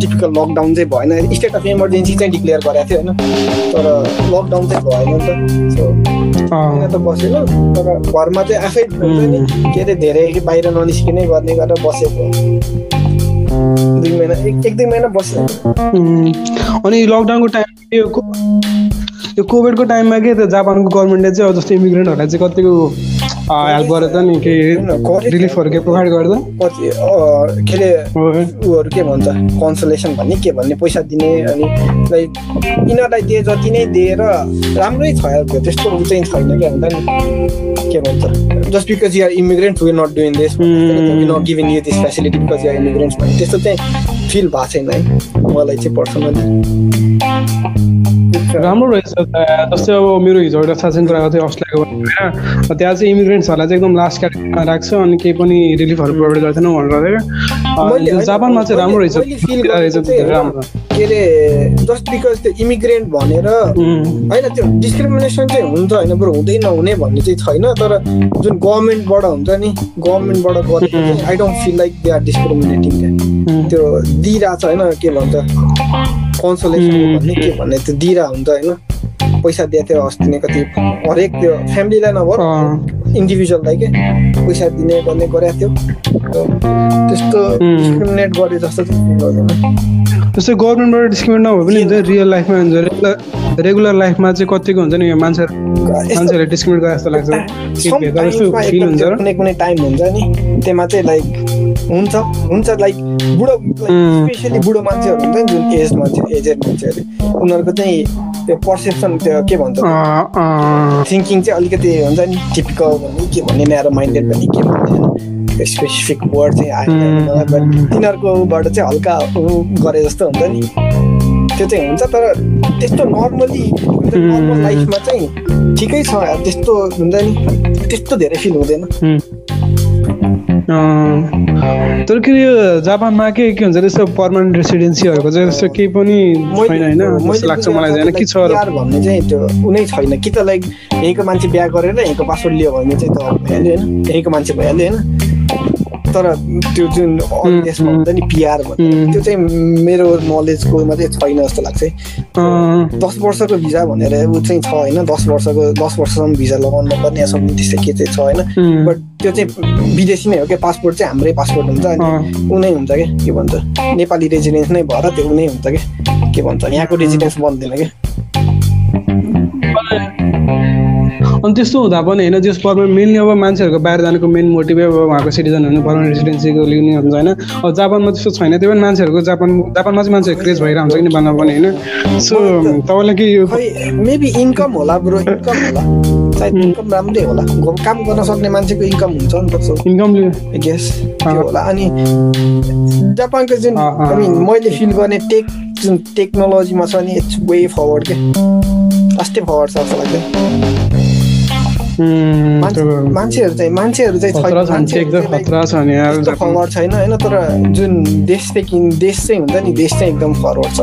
टिपिकल लकडाउन चाहिँ भएन। स्टेट अफ इमर्जेन्सी चाहिँ डिक्लेयर गरेको थियो होइन? तर लकडाउन चाहिँ भएन नि त। सो त बसेन। तर घरमा चाहिँ आफै हुन्छ नि। के अरे धेरै बाहिर ननिस्किने गर्ने गरेर बसेको। दुई महिना एक एक दुई महिना बस्यो अनि लकडाउनको टाइम यो कोभिडको टाइममा के त जापानको गभर्मेन्टले चाहिँ जस्तो इमिग्रेन्टहरूलाई चाहिँ कतिको हेल्प गरेर नि के रिलिफहरू के प्रोभाइड गर्दा के अरे उहरू के भन्छ कन्सलेसन भन्ने के भन्ने पैसा दिने अनि लाइक यिनीहरूलाई दिए जति नै दिएर राम्रै छ त्यस्तो चाहिँ छैन क्या हुँदा नि के भन्छ just because you're immigrant we not doing this not giving you this facility because you're immigrants भन्ने त्यस्तो चाहिँ फिल भएको छैन है मलाई चाहिँ पर्सनली राम्रो रहेछ जस्तै अब मेरो हिजो एउटा साथीसँग कुरा गर्थेँ अस्ट्रेलियाको होइन? त्यहाँ चाहिँ इमिग्रेन्ट्सहरूलाई चाहिँ एकदम लास्ट क्याटेगोरीमा राख्छ अनि केही पनि रिलिफहरू प्रोभाइड गर्दैन भनेर। जापानमा चाहिँ राम्रो रहेछ। के अरे जस्ट बिकज त्यो इमिग्रेन्ट भनेर होइन त्यो डिस्क्रिमिनेसन चाहिँ हुन्छ होइन बरु हुँदै नहुने भन्ने चाहिँ छैन तर जुन गभर्मेन्टबाट हुन्छ नि गभर्मेन्टबाट गरेको I don't feel like they are discriminating त्यो दिइरहेछ होइन के भन्छ कन्सोलेसन भन्ने के भन्ने त्यो दिइरह हुन्छ होइन। पैसा दिएको थियो अस्ति नै कति हरेक त्यो फ्यामिलीलाई नभएर इन्डिभिजुअललाई के पैसा दिने गर्ने गरेको थियो। त्यस्तो डिस्क्रिमिनेट गरे जस्तो त्यस्तै गभर्मेन्टबाट डिस्क्रिमिनेट नभए पनि हुन्छ रियल लाइफमा हुन्छ। रेगुलर रेगुलर लाइफमा चाहिँ कतिको हुन्छ नि यो मान्छे मान्छेहरूले डिस्क्रिमिनेट गरे जस्तो लाग्छ। कुनै कुनै टाइम हुन्छ। नि त्यसमा चाहिँ लाइक हुन्छ हुन्छ लाइक बुढो स्पेसली बुढो मान्छेहरू हुन्छ नि जुन एज मान्छे एजेड मान्छेहरू। उनीहरूको चाहिँ त्यो पर्सेप्सन त्यो के भन्छ? थिङ्किङ चाहिँ अलिकति हुन्छ नि टिपिकल भन्ने के भन्ने न्यारो माइन्डेड भन्ने के भन्ने स्पेसिफिक वर्ड चाहिँ आएन तिनीहरूकोबाट चाहिँ हल्का गरे जस्तो हुन्छ नि। त्यो चाहिँ हुन्छ तर त्यस्तो नर्मली नर्मल लाइफमा चाहिँ ठिकै छ त्यस्तो हुन्छ नि। त्यस्तो धेरै फिल हुँदैन। तर के यो जापानमा के के हुन्छ त्यस्तो पर्मानेन्ट रेसिडेन्सीहरूको चाहिँ त्यस्तो केही पनि छैन होइन? लाग्छ मलाई चाहिँ के छ भन्ने चाहिँ त्यो उनै छैन। कि त लाइक यहीँको मान्छे बिहा गरेर यहीँको पासपोर्ट लियो भने चाहिँ त भइहाल्यो होइन। यहीँको मान्छे भइहाल्यो होइन। तर त्यो जुन देशमा हुन्छ नि पिआर भन्ने. त्यो चाहिँ मेरो नलेजकोमा चाहिँ छैन जस्तो लाग्छ दस वर्षको भिजा भनेर ऊ चाहिँ छ होइन दस वर्षको दस वर्षसम्म भिजा लगाउनु पर्ने समथिङ त्यस्तै के चाहिँ छ होइन. बट त्यो चाहिँ विदेशी नै हो क्या पासपोर्ट चाहिँ हाम्रै पासपोर्ट हुन्छ अनि। ऊ नै हुन्छ क्या के भन्छ नेपाली रेजिडेन्स नै भएर त्यो ऊ नै हुन्छ क्या के भन्छ यहाँको रेजिडेन्स बन्दैन क्या। अनि त्यस्तो हुँदा पनि होइन जस पर्मानेन्ट मेनली अब मान्छेहरूको बाहिर जानुको मेन मोटिभै अब उहाँको सिटिजन हुनु पर्मानेन्ट रेसिडेन्सीको लिने हुन्छ होइन। अब जापानमा त्यस्तो छैन त्यही पनि मान्छेहरूको जापान जापानमा चाहिँ मान्छेहरूको क्रेज भइरहेको हुन्छ कि नेपालमा पनि होइन। सो तपाईँलाई के मेबी इन्कम होला ब्रो इन्कम होला। सायद इन्कम राम्रै होला। काम गर्न सक्ने मान्छेको इन्कम हुन्छ नि त इन्कमले गेस होला। अनि जापानको जुन आई मैले फिल गर्ने टेक जुन टेक्नोलोजीमा छ नि इट्स वे फरवर्ड के। अस्ति फरवर्ड छ जस्तो लाग्छ मान्छेहरू चाहिँ मान्छेहरू चाहिँ एकदम त्यस्तो फरवर्ड छैन। होइन तर जुन देशदेखि देश चाहिँ हुन्छ नि देश चाहिँ एकदम फरवर्ड छ.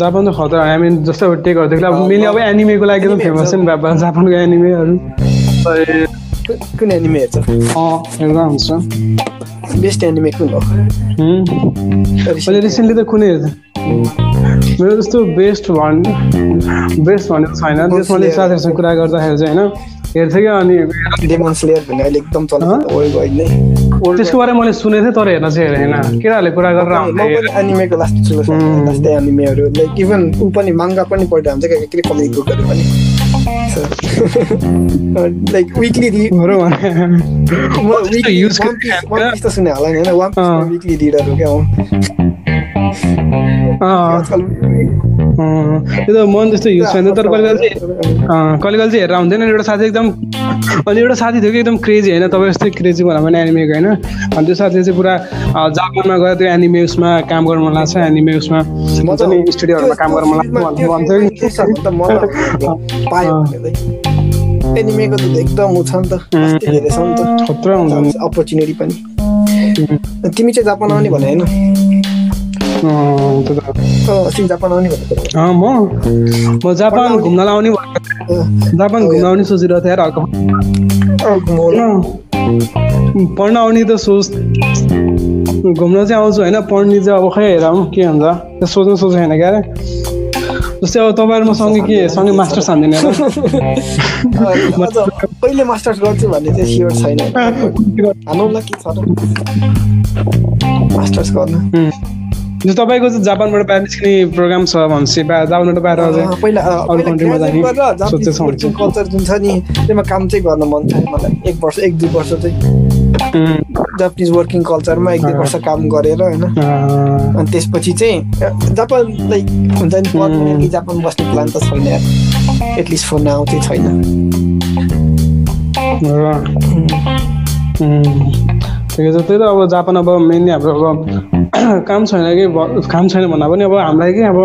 जापान त खतरा आई मिन जस्तो अब टेकहरूदेखि अब मेनली अब एनिमेको लागि त फेमस छ नि बाबा। [laughs] जापानको एनिमेहरू कुन एनिमे हेर्छ? हेर्दा हुन्छ। बेस्ट एनिमे कुन हो. मैले रिसेन्टली त कुनै हेर्थेँ मेरो त्यस्तो बेस्ट भन् बेस्ट भन्ने त छैन त्यसमा साथीहरूसँग कुरा गर्दाखेरि चाहिँ होइन हेर्थेँ क्या अनि त्यसको बारेमा मैले सुनेको थिएँ तर। हेर्न चाहिँ हेरेँ होइन केटाहरूले कुरा गरेर एनिमेको लास्ट। लास्टै एनिमेहरू लाइक इभन ऊ पनि माङ्गा पनि हुन्छ क्या के कमिक बुकहरू लाइक विकली त सुने होला नि? होइन वान। विकली क्या अँ, त्यो त मन त्यस्तो युज छैन तर कहिले कहिले चाहिँ कहिले कहिले चाहिँ हेरेर हुँदैन एउटा साथी एकदम अनि एउटा साथी थियो कि एकदम क्रेजी होइन तपाईँ जस्तै क्रेजी भनौँ भने एनिमेको होइन अनि त्यो साथीले चाहिँ पुरा जापानमा गएर त्यो एनिमे उसमा काम गर्न मन लाग्छ एनिमे उसमा। हुन्छ नि स्टुडियोहरूमा काम गर्न मन लाग्छ भन्थ्यो भन्थ्यो के छ भने त मलाई [laughs] पायो भने चाहिँ एनिमेको त एकदम ऊ छ नि त अस्ति धेरै छ नि त खतरा हुन्छ नि अपर्च्युनिटी पनि तिमी चाहिँ जापान आउने। भने होइन अँ, त्यो त अँ, अस्ति जापान आउने भनेको अँ, म म जापान घुम्न आउने भनेको जापान घुम्न आउने सोचिरहेको थिएँ यार हल्का अँ, पढ्न आउने त सोच घुम्न चाहिँ आउँछु होइन पढ्ने चाहिँ अब खै हेरौँ के हुन्छ? त्यो सोच्नु सोच छैन क्या अरे जस्तै अब तपाईँहरू म सँगै के सँगै मास्टर्स हान्दैन कहिले मास्टर्स गर्छु भन्ने चाहिँ स्योर छैन। [laughs] हानौँला के छ र मास्टर्स गर्न। तपाईँको चाहिँ जापानबाट बाहिर निस्किने प्रोग्राम छ भनेपछि जापानबाट बाहिर पहिला अरू कन्ट्रीमा जाने छ जुन नि त्यसमा काम चाहिँ गर्न मन छ मलाई। एक वर्ष एक दुई वर्ष चाहिँ। जापानिज वर्किङ कल्चरमा एक दुई वर्ष काम गरेर होइन? अनि त्यसपछि चाहिँ जापान लाइक हुन्छ नि जापान बस्ने प्लान त छैन। एटलिस्ट फोर नाउ चाहिँ छैन। ठिकै छ। त्यही त अब जापान अब मेनली हाम्रो अब काम छैन कि काम छैन भन्दा पनि अब हामीलाई कि अब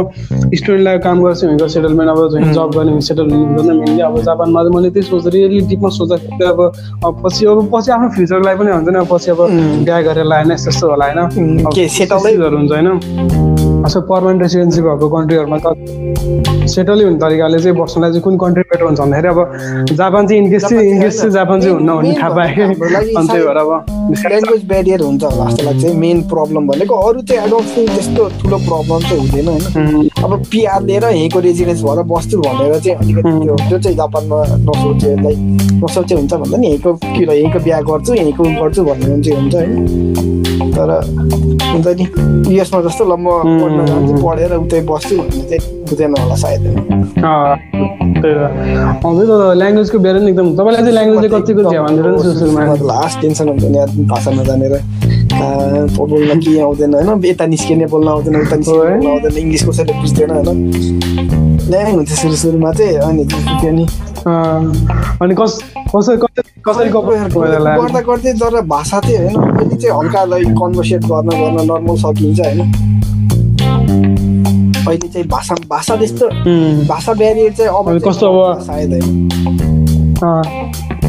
स्टुडेन्टलाई काम गर्छ भनेको सेटलमेन्ट अब जुन जब गर्ने भने सेटलमेन्ट मेनली अब जापानमा चाहिँ मैले त्यही सोच रियली डिपमा सोच्दाखेरि अब पछि अब पछि आफ्नो फ्युचरको लागि पनि हुन्छ नि अब पछि अब बिहा गरेर लाएन यस्तो यस्तो होला होइन। हुन्छ होइन। असो पर्मानेन्ट रेसिडेन्सी भएको कन्ट्रीहरूमा त सेटलै हुने तरिकाले चाहिँ बस्नलाई चाहिँ कुन कन्ट्री बेटर हुन्छ भन्दाखेरि अब जापान चाहिँ इन्केस चाहिँ इन्केस चाहिँ जापान चाहिँ हुन्न भन्ने थाहा पाएँ। अनि त्यही भएर अब ल्याङ्ग्वेज ब्यारियर हुन्छ होला जस्तो लाग्छ मेन प्रब्लम भनेको अरू चाहिँ डोन्ट थिङ्क त्यस्तो ठुलो प्रब्लम चाहिँ हुँदैन होइन। अब पिआर लिएर यहीँको रेजिडेन्स भएर बस्छु भनेर चाहिँ अलिकति त्यो जो चाहिँ जापानमा नसोचे लाइक नसोचे हुन्छ भन्दा नि यहीँको किन यहीँको बिहा गर्छु यहीँको गर्छु भन्ने मान्छे हुन्छ होइन। तर हुन्छ नि। युएसमा जस्तो ल म पढ्न जान्छु पढेर उतै बस्छु भन्ने चाहिँ हुँदैन होला सायद। ल्याङ्ग्वेजको बेर नि एकदम। तपाईँलाई चाहिँ ल्याङ्ग्वेज कतिको थियो? भनेर लास्ट टेन्सन हुन्छ नि भाषा नजानेर। बोल्न के आउँदैन होइन? यता निस्किने बोल्न आउँदैन उता निस्किने आउँदैन इङ्ग्लिस कसैले बुझ्दैन होइन? ल्याङ हुन्छ सुरु सुरुमा चाहिँ अनि नि। अनि कस कसै कसै कसरी गर्दा गर्दै तर भाषा चाहिँ होइन? अहिले चाहिँ हल्का लाइक कन्भर्सेट गर्न गर्न नर्मल सकिन्छ होइन? अहिले चाहिँ भाषा भाषा त्यस्तो भाषा ब्यारियर चाहिँ अब कस्तो अब? सायद होइन?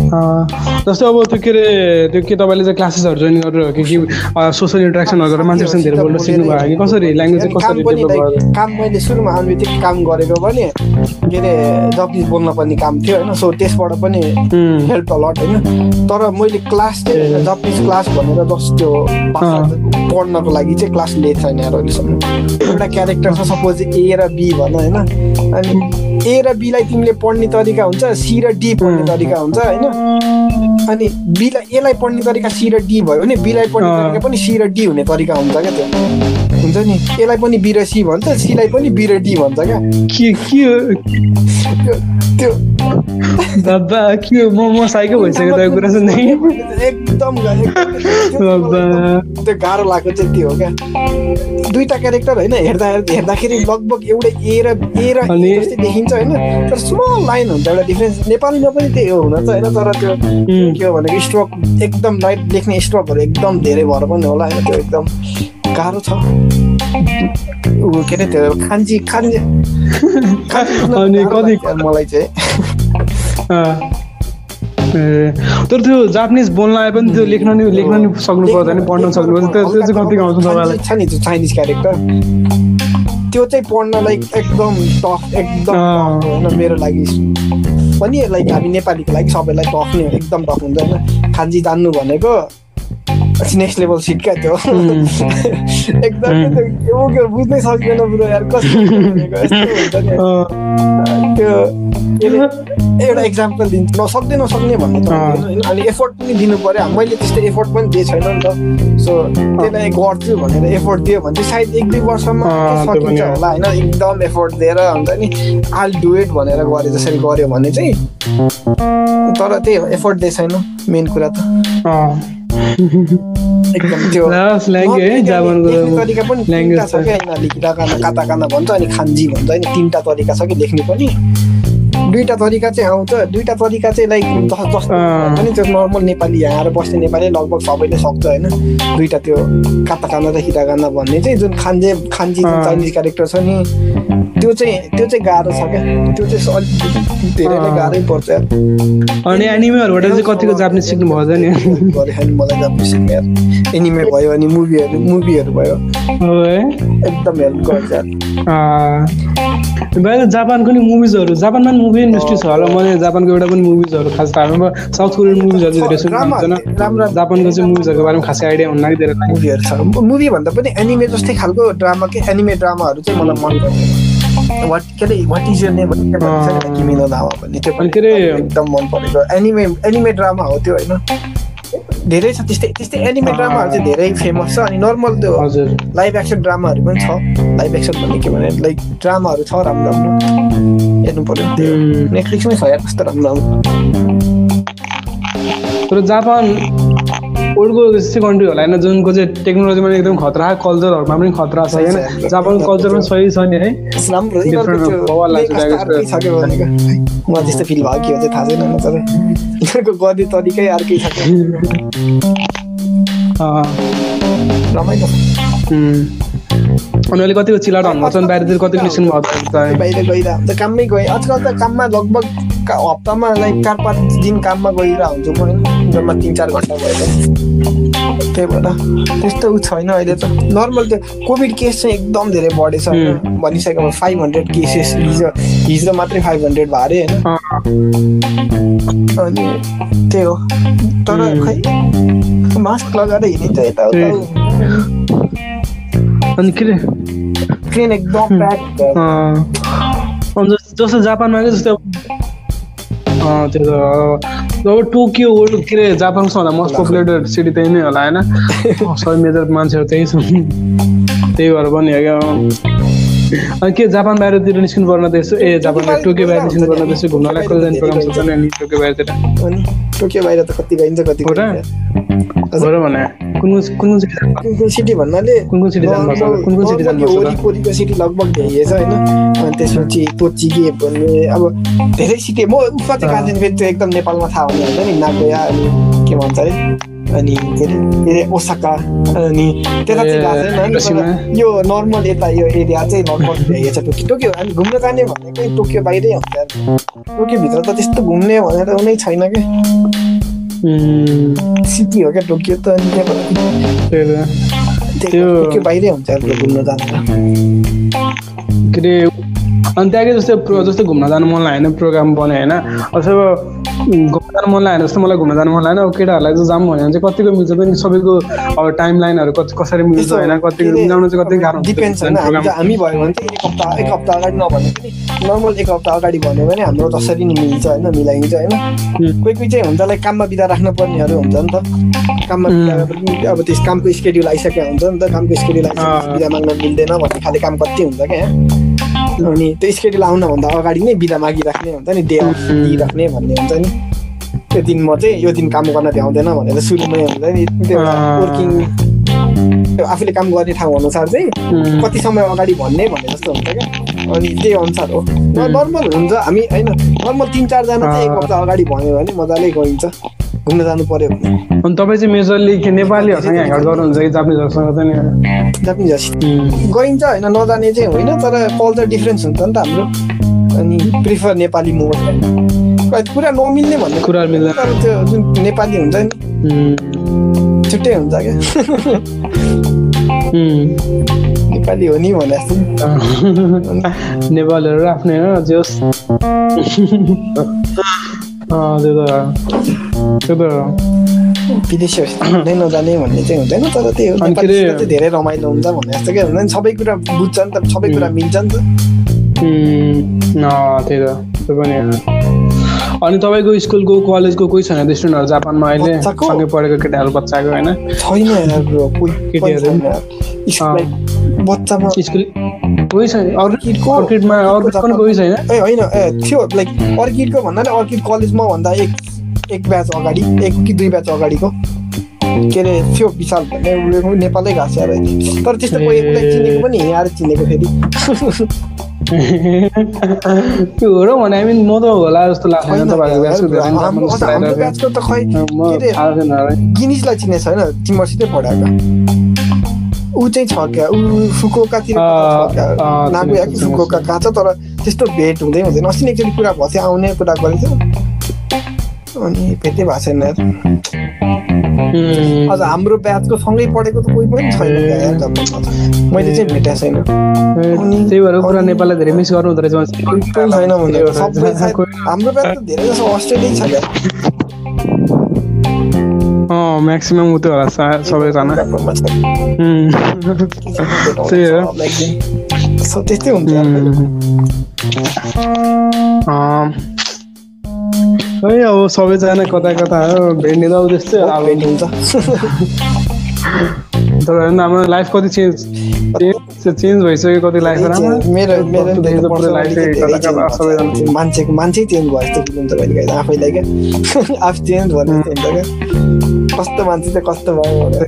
जस्तो अब त्यो के अरे त्यो के तपाईँले चाहिँ क्लासेसहरू जोइन गरेर हो कि कि सोसियल इन्ट्रेक्सनहरू गरेर मान्छेहरूसँग धेरै बोल्न सिक्नु भयो कि कसरी ल्याङ्ग्वेज कसरी पनि काम मैले सुरुमा अनबित्तिकै काम गरेको भने के अरे जपनिज बोल्न पर्ने काम थियो होइन? सो त्यसबाट पनि हेल्प अलट होइन? तर मैले क्लास चाहिँ जपनिज क्लास भनेर जस्ट त्यो पढ्नको लागि चाहिँ क्लास लिएको छैन अहिलेसम्म। एउटा क्यारेक्टर छ सपोज ए र बी भन होइन? अनि ए र बीलाई तिमीले पढ्ने तरिका हुन्छ सी र डी पढ्ने तरिका हुन्छ होइन? अनि बीलाई एलाई पढ्ने तरिका सी र डी भयो भने बीलाई पढ्ने। तरिका पनि सी र डी हुने तरिका हुन्छ क्या त्यो हुन्छ नि? एलाई पनि बी र सी भन्छ सीलाई पनि बी र डी भन्छ क्या। के के हो? त्यो बाबा के हो? म म साइको भइसक्यो तपाईँको कुरा सुन्दै एकदम। त्यो गाह्रो लागेको चाहिँ त्यो हो क्या? दुईटा क्यारेक्टर होइन हेर्दा हेर्दाखेरि लगभग एउटै ए र ए र जस्तै देखिन्छ होइन तर स्मल लाइन हुन्छ एउटा डिफ्रेन्स नेपालीमा पनि त्यही हो हुन त होइन तर त्यो के हो भने स्ट्रोक एकदम लाइट लेख्ने स्ट्रोकहरू एकदम धेरै भएर पनि होला होइन त्यो एकदम। गाह्रो छ ऊ के अरे त्यो खान्जी खान्जी अनि कति- मलाई चाहिँ। ए, तर त्यो जापानिज बोल्न आए पनि त्यो लेख्न नि लेख्न नि सक्नु पर्दैन पढ्न सक्नु पर्छ त्यो चाहिँ कति आउँछ तपाईँलाई छ नि त्यो चाइनिज क्यारेक्टर त्यो चाहिँ पढ्नलाई एकदम टफ एकदम होइन मेरो लागि पनि लाइक हामी नेपालीको लागि सबैलाई टफ नै एकदम टफ हुन्छ होइन खान्जी जान्नु भनेको नेक्स्ट लेभल सिट क्या त्यो एकदम त्यो के बुझ्नै सक्दैन ब्रो यार कस्तो हुन्छ नि त्यो एउटा इक्जाम्पल दिन्छु नसक्दै नसक्ने भन्ने त। होइन अनि एफोर्ट पनि दिनु पर्यो मैले त्यस्तो एफोर्ट पनि दिएको छैन नि त सो त्यसलाई गर्छु भनेर एफोर्ट दियो भने चाहिँ सायद एक दुई वर्षमा सकिन्छ। होला होइन एकदम एफोर्ट दिएर हुन्छ नि आल डु इट भनेर गरे जसरी गर्यो भने चाहिँ तर त्यही हो एफोर्ट दिएको छैन मेन कुरा त। एकदम त्यो तरिका पनि तिनवटा छ क्या यिनीहरूले हिराकाना काताकाना भन्छ अनि खान्जी भन्छ होइन तिनवटा तरिका छ कि लेख्ने पनि दुईवटा तरिका चाहिँ आउँछ। दुईवटा तरिका चाहिँ लाइक जस्तो। पनि त्यो नर्मल नेपाली यहाँ आएर बस्ने नेपाली लगभग सबैले सक्छ होइन। दुईवटा त्यो काताकाना र हिराकाना भन्ने चाहिँ जुन खान्जे खान्जी जुन। चाइनिज क्यारेक्टर छ नि त्यो चाहिँ त्यो चाहिँ गाह्रो छ क्या। त्यो चाहिँ अलिक धेरै नै। गाह्रै पर्छ अनि एनिमेहरूबाट चाहिँ कतिको जापानिज सिक्नु भयो नि? मलाई जापानिज सिक्ने यार। एनिमे भयो अनि मुभीहरू मुभीहरू भयो। एकदम हेल्प गर्छ जापानको नि मुभिजहरू जापानमा मुभी इन्डस्ट्री छ होला। मैले जापानको एउटा पनि मुभिजहरू खास थाहा। म साउथ कोरियन मुभिजहरू चाहिँ धेरै सुन्नु हुँदैन। राम्रो जापानको चाहिँ मुभिजहरूको बारेमा खासै आइडिया हुन्न कि धेरै मुभीहरू छ। मुभी भन्दा पनि एनिमे जस्तै खालको ड्रामा के? एनिमे ड्रामाहरू चाहिँ मलाई मन पर्छ। वाट के अरे वाट इज यर नेम भन्ने त्यो पनि के अरे एकदम मन परेको। एनिमे एनिमे ड्रामा हो त्यो होइन? धेरै छ त्यस्तै त्यस्तै एनिमे ड्रामाहरू चाहिँ धेरै फेमस छ। अनि नर्मल त्यो हजुर। लाइभ एक्सन ड्रामाहरू पनि छ। लाइभ एक्सन भन्ने के भने लाइक ड्रामाहरू छ राम्रो राम्रो हेर्नु पर्यो। त्यो नेटफ्लिक्समै छ यार कस्तो राम्रो राम्रो। तर जापान वर्ल्डको त्यस्तै कन्ट्री होला होइन? जुनको चाहिँ टेक्नोलोजीमा एकदम खतरा कल्चरहरूमा पनि खतरा छ होइन? कल्चर पनि सही छ नि है? अर्कै त्यस्तो फिल भयो के हो चाहिँ थाहा छैन होइन, तर यिनीहरूको गर्ने तरिकै अर्कै छ [laughs] रमाइलो। अहिले कतिको चिलाट बाहिरतिर कतिको निस्किनु भएको छ? बाहिर काममै गएँ। आजकल त काममा लगभग हप्तामा लाइक चार पाँच दिन काममा गइरह हुन्छु म होइन जम्मा तिन चार घन्टा भयो। त्यही भएर त्यस्तो उ छैन अहिले त। नर्मल त्यो कोभिड केस चाहिँ एकदम धेरै बढेछ होइन। भनिसकेको फाइभ हन्ड्रेड केसेस हिजो हिजो मात्रै फाइभ हन्ड्रेड भयो अरे होइन अनि त्यही हो। तर. खै मास्क लगाएर हिँडिन्छ यताउता अनि के अरे ट्रेन एकदम प्याक जस्तो जापानमा जस्तै त्यो त अब टोकियो वर्ल्ड के अरे जापानको सबभन्दा मोस्ट पपुलेटेड सिटी त्यही नै होला होइन? [laughs] सबै मेजर मान्छेहरू त्यही छन् त्यही भएर पनि हो क्या के जापान बाहिरतिर निस्किनु पर्ने त यसो ए जापान टोकियो बाहिर निस्किनु पर्ने त यसो घुम्नलाई कहिले जाने प्रोग्राम छ नि अनि टोकियो बाहिरतिर? अनि टोकियो बाहिर त कति गइन्छ कति हो भने? कुन कुन कुन कुन सिटी भन्नाले कुन कुन सिटी जानुपर्छ कुन कुन सिटी जानुपर्छ? वरिपरिको सिटी लगभग भ्याइएछ होइन। अनि त्यसपछि पोचिगे भन्ने अब धेरै सिटी म उफा चाहिँ फेरि त्यो एकदम नेपालमा थाहा हुने हुन्छ नि। नागोया अनि के भन्छ अरे? अनि के अरे के अरे ओसाका अनि त्यता चाहिँ गएको छैन अनि यो नर्मल यता यो एरिया चाहिँ नर्मल भ्याइएछ [laughs] टोकियो। टोकियो अनि घुम्न जाने भनेकै टोकियो बाहिरै हुन्छ टोकियोभित्र त त्यस्तो घुम्ने भनेर कुनै छैन क्या सिटी हो क्या टोकियो त अनि त्यहाँ त्यही त। त्यही त्यो- टोकियो बाहिरै हुन्छ घुम्न जानु के अरे अनि त्यहाँकै जस्तै प्रो जस्तै घुम्न जानु मन लागेन प्रोग्राम बन्यो होइन। अथवा घुम्न जानु मन लागेन जस्तो मलाई घुम्न जानु मन लागेन। अब केटाहरूलाई चाहिँ जाऊँ भन्यो भने चाहिँ कतिको मिल्छ पनि सबैको अब टाइम लाइनहरू कति कसरी मिल्छ होइन कति मिलाउनु चाहिँ कति गाह्रो डिपेन्ड्स होइन। हामी भयो भने चाहिँ एक हप्ता एक हप्ता अगाडि नभने पनि नर्मल एक हप्ता अगाडि भन्यो भने हाम्रो जसरी नि मिल्छ होइन मिलाइन्छ होइन। कोही कोही चाहिँ हुन्छ लाइक काममा बिदा राख्नु पर्नेहरू हुन्छ नि त। काममा बिदा पनि अब त्यस कामको स्केड्युल आइसकेको हुन्छ नि त। कामको स्केड्युल आइसकेपछि। बिदा माग्न मिल्दैन भन्ने खाले काम कति हुन्छ क्या। अनि त्यो स्केड्युल आउनभन्दा अगाडि नै बिदा मागिराख्ने हुन्छ नि डे अफ दिइराख्ने भन्ने हुन्छ नि। त्यो दिन म चाहिँ यो दिन काम गर्न भ्याउँदैन भनेर सुरुमै हुन्छ नि त्यो। वर्किङ आफूले काम गर्ने ठाउँ अनुसार चाहिँ कति समय अगाडि भन्ने भन्ने जस्तो हुन्छ क्या। अनि त्यही अनुसार हो। नर्मल हुन्छ हामी होइन नर्मल तिन चारजना चाहिँ एक। हप्ता अगाडि भन्यो भने मजाले गइन्छ। घुम्न जानु पर्यो। भने अनि तपाईँ चाहिँ मेजरली नेपालीहरूसँग ह्याङ्गआउट गर्नुहुन्छ कि जापानिजहरूसँग चाहिँ जापानिज गइन्छ होइन नजाने चाहिँ होइन तर कल्चर डिफ्रेन्स हुन्छ नि त हाम्रो। अनि प्रिफर नेपाली मोड पुरा नमिल्ने भन्ने कुरा मिल्दैन। तर त्यो जुन नेपाली हुन्छ नि छुट्टै हुन्छ क्या। नेपाली हो नि भने [laughs] नेपालीहरू आफ्नै हो जे होस्। अँ, त्यो त विदेशीहरू नै नजाने भन्ने चाहिँ हुँदैन तर त्यही हो के चाहिँ धेरै रमाइलो हुन्छ भन्ने जस्तो क्या हुन्छ नि सबै कुरा बुझ्छ नि त सबै कुरा मिल्छ नि त त्यही त त्यो पनि। अनि तपाईँको स्कुलको कलेजको कोही छैन स्टुडेन्टहरू जापानमा अहिले? सँगै पढेको केटाहरू बच्चाको होइन छैन केटीहरू? बच्चामा स्कुल कोही छैन अर्किडको अर्किडमा अर्किड पनि कोही छैन ए होइन ए थियो लाइक अर्किडको भन्नाले अर्किड कलेजमा भन्दा एक एक ब्याच अगाडि एक कि दुई ब्याच अगाडिको। के अरे थियो विशाल भन्ने उसले नेपालै गएको छ अहिले। तर त्यस्तो कोही उसलाई चिनेको पनि यहाँ चिनेको फेरि। त्यो हो र भने हामी म त होला जस्तो लाग्छ त खै। गिनिजलाई चिनेको छैन तिमीहरूसितै पढाएको। ऊ चाहिँ छ क्या ऊ फुकोकातिर नागुया कि फुकोका कहाँ छ तर त्यस्तो भेट हुँदै हुँदैन। अस्ति नै एकचोटि कुरा भएको थियो आउने कुरा गरेको थियो अनि भेटै भएको छैन। अझ हाम्रो ब्याचको सँगै पढेको त कोही पनि छैन। मैले चाहिँ भेटेको छैन। त्यही भएर कुरा नेपाललाई धेरै मिस गर्नु हुँदो रहेछ छैन हाम्रो ब्याच त धेरै जसो अस्ट्रेलिया छ क्या। अँ म्याक्सिमम् उतै होला सबैजना। त्यही हो। त्यस्तै हुन्छ। खै अब सबैजना कता कता हो भेट्ने त अब त्यस्तै हो अब भेट हुन्छ। तर होइन हाम्रो लाइफ कति चेन्ज चेन्ज भइसक्यो कति लाइफ राम्रो। मान्छेको मान्छे चेन्ज भयो जस्तो हुन्छ कहिले कहिले आफैलाई क्या। आफू चेन्ज भने जस्तो हुन्छ क्या। कस्तो मान्छे चाहिँ कस्तो भयो भनेर।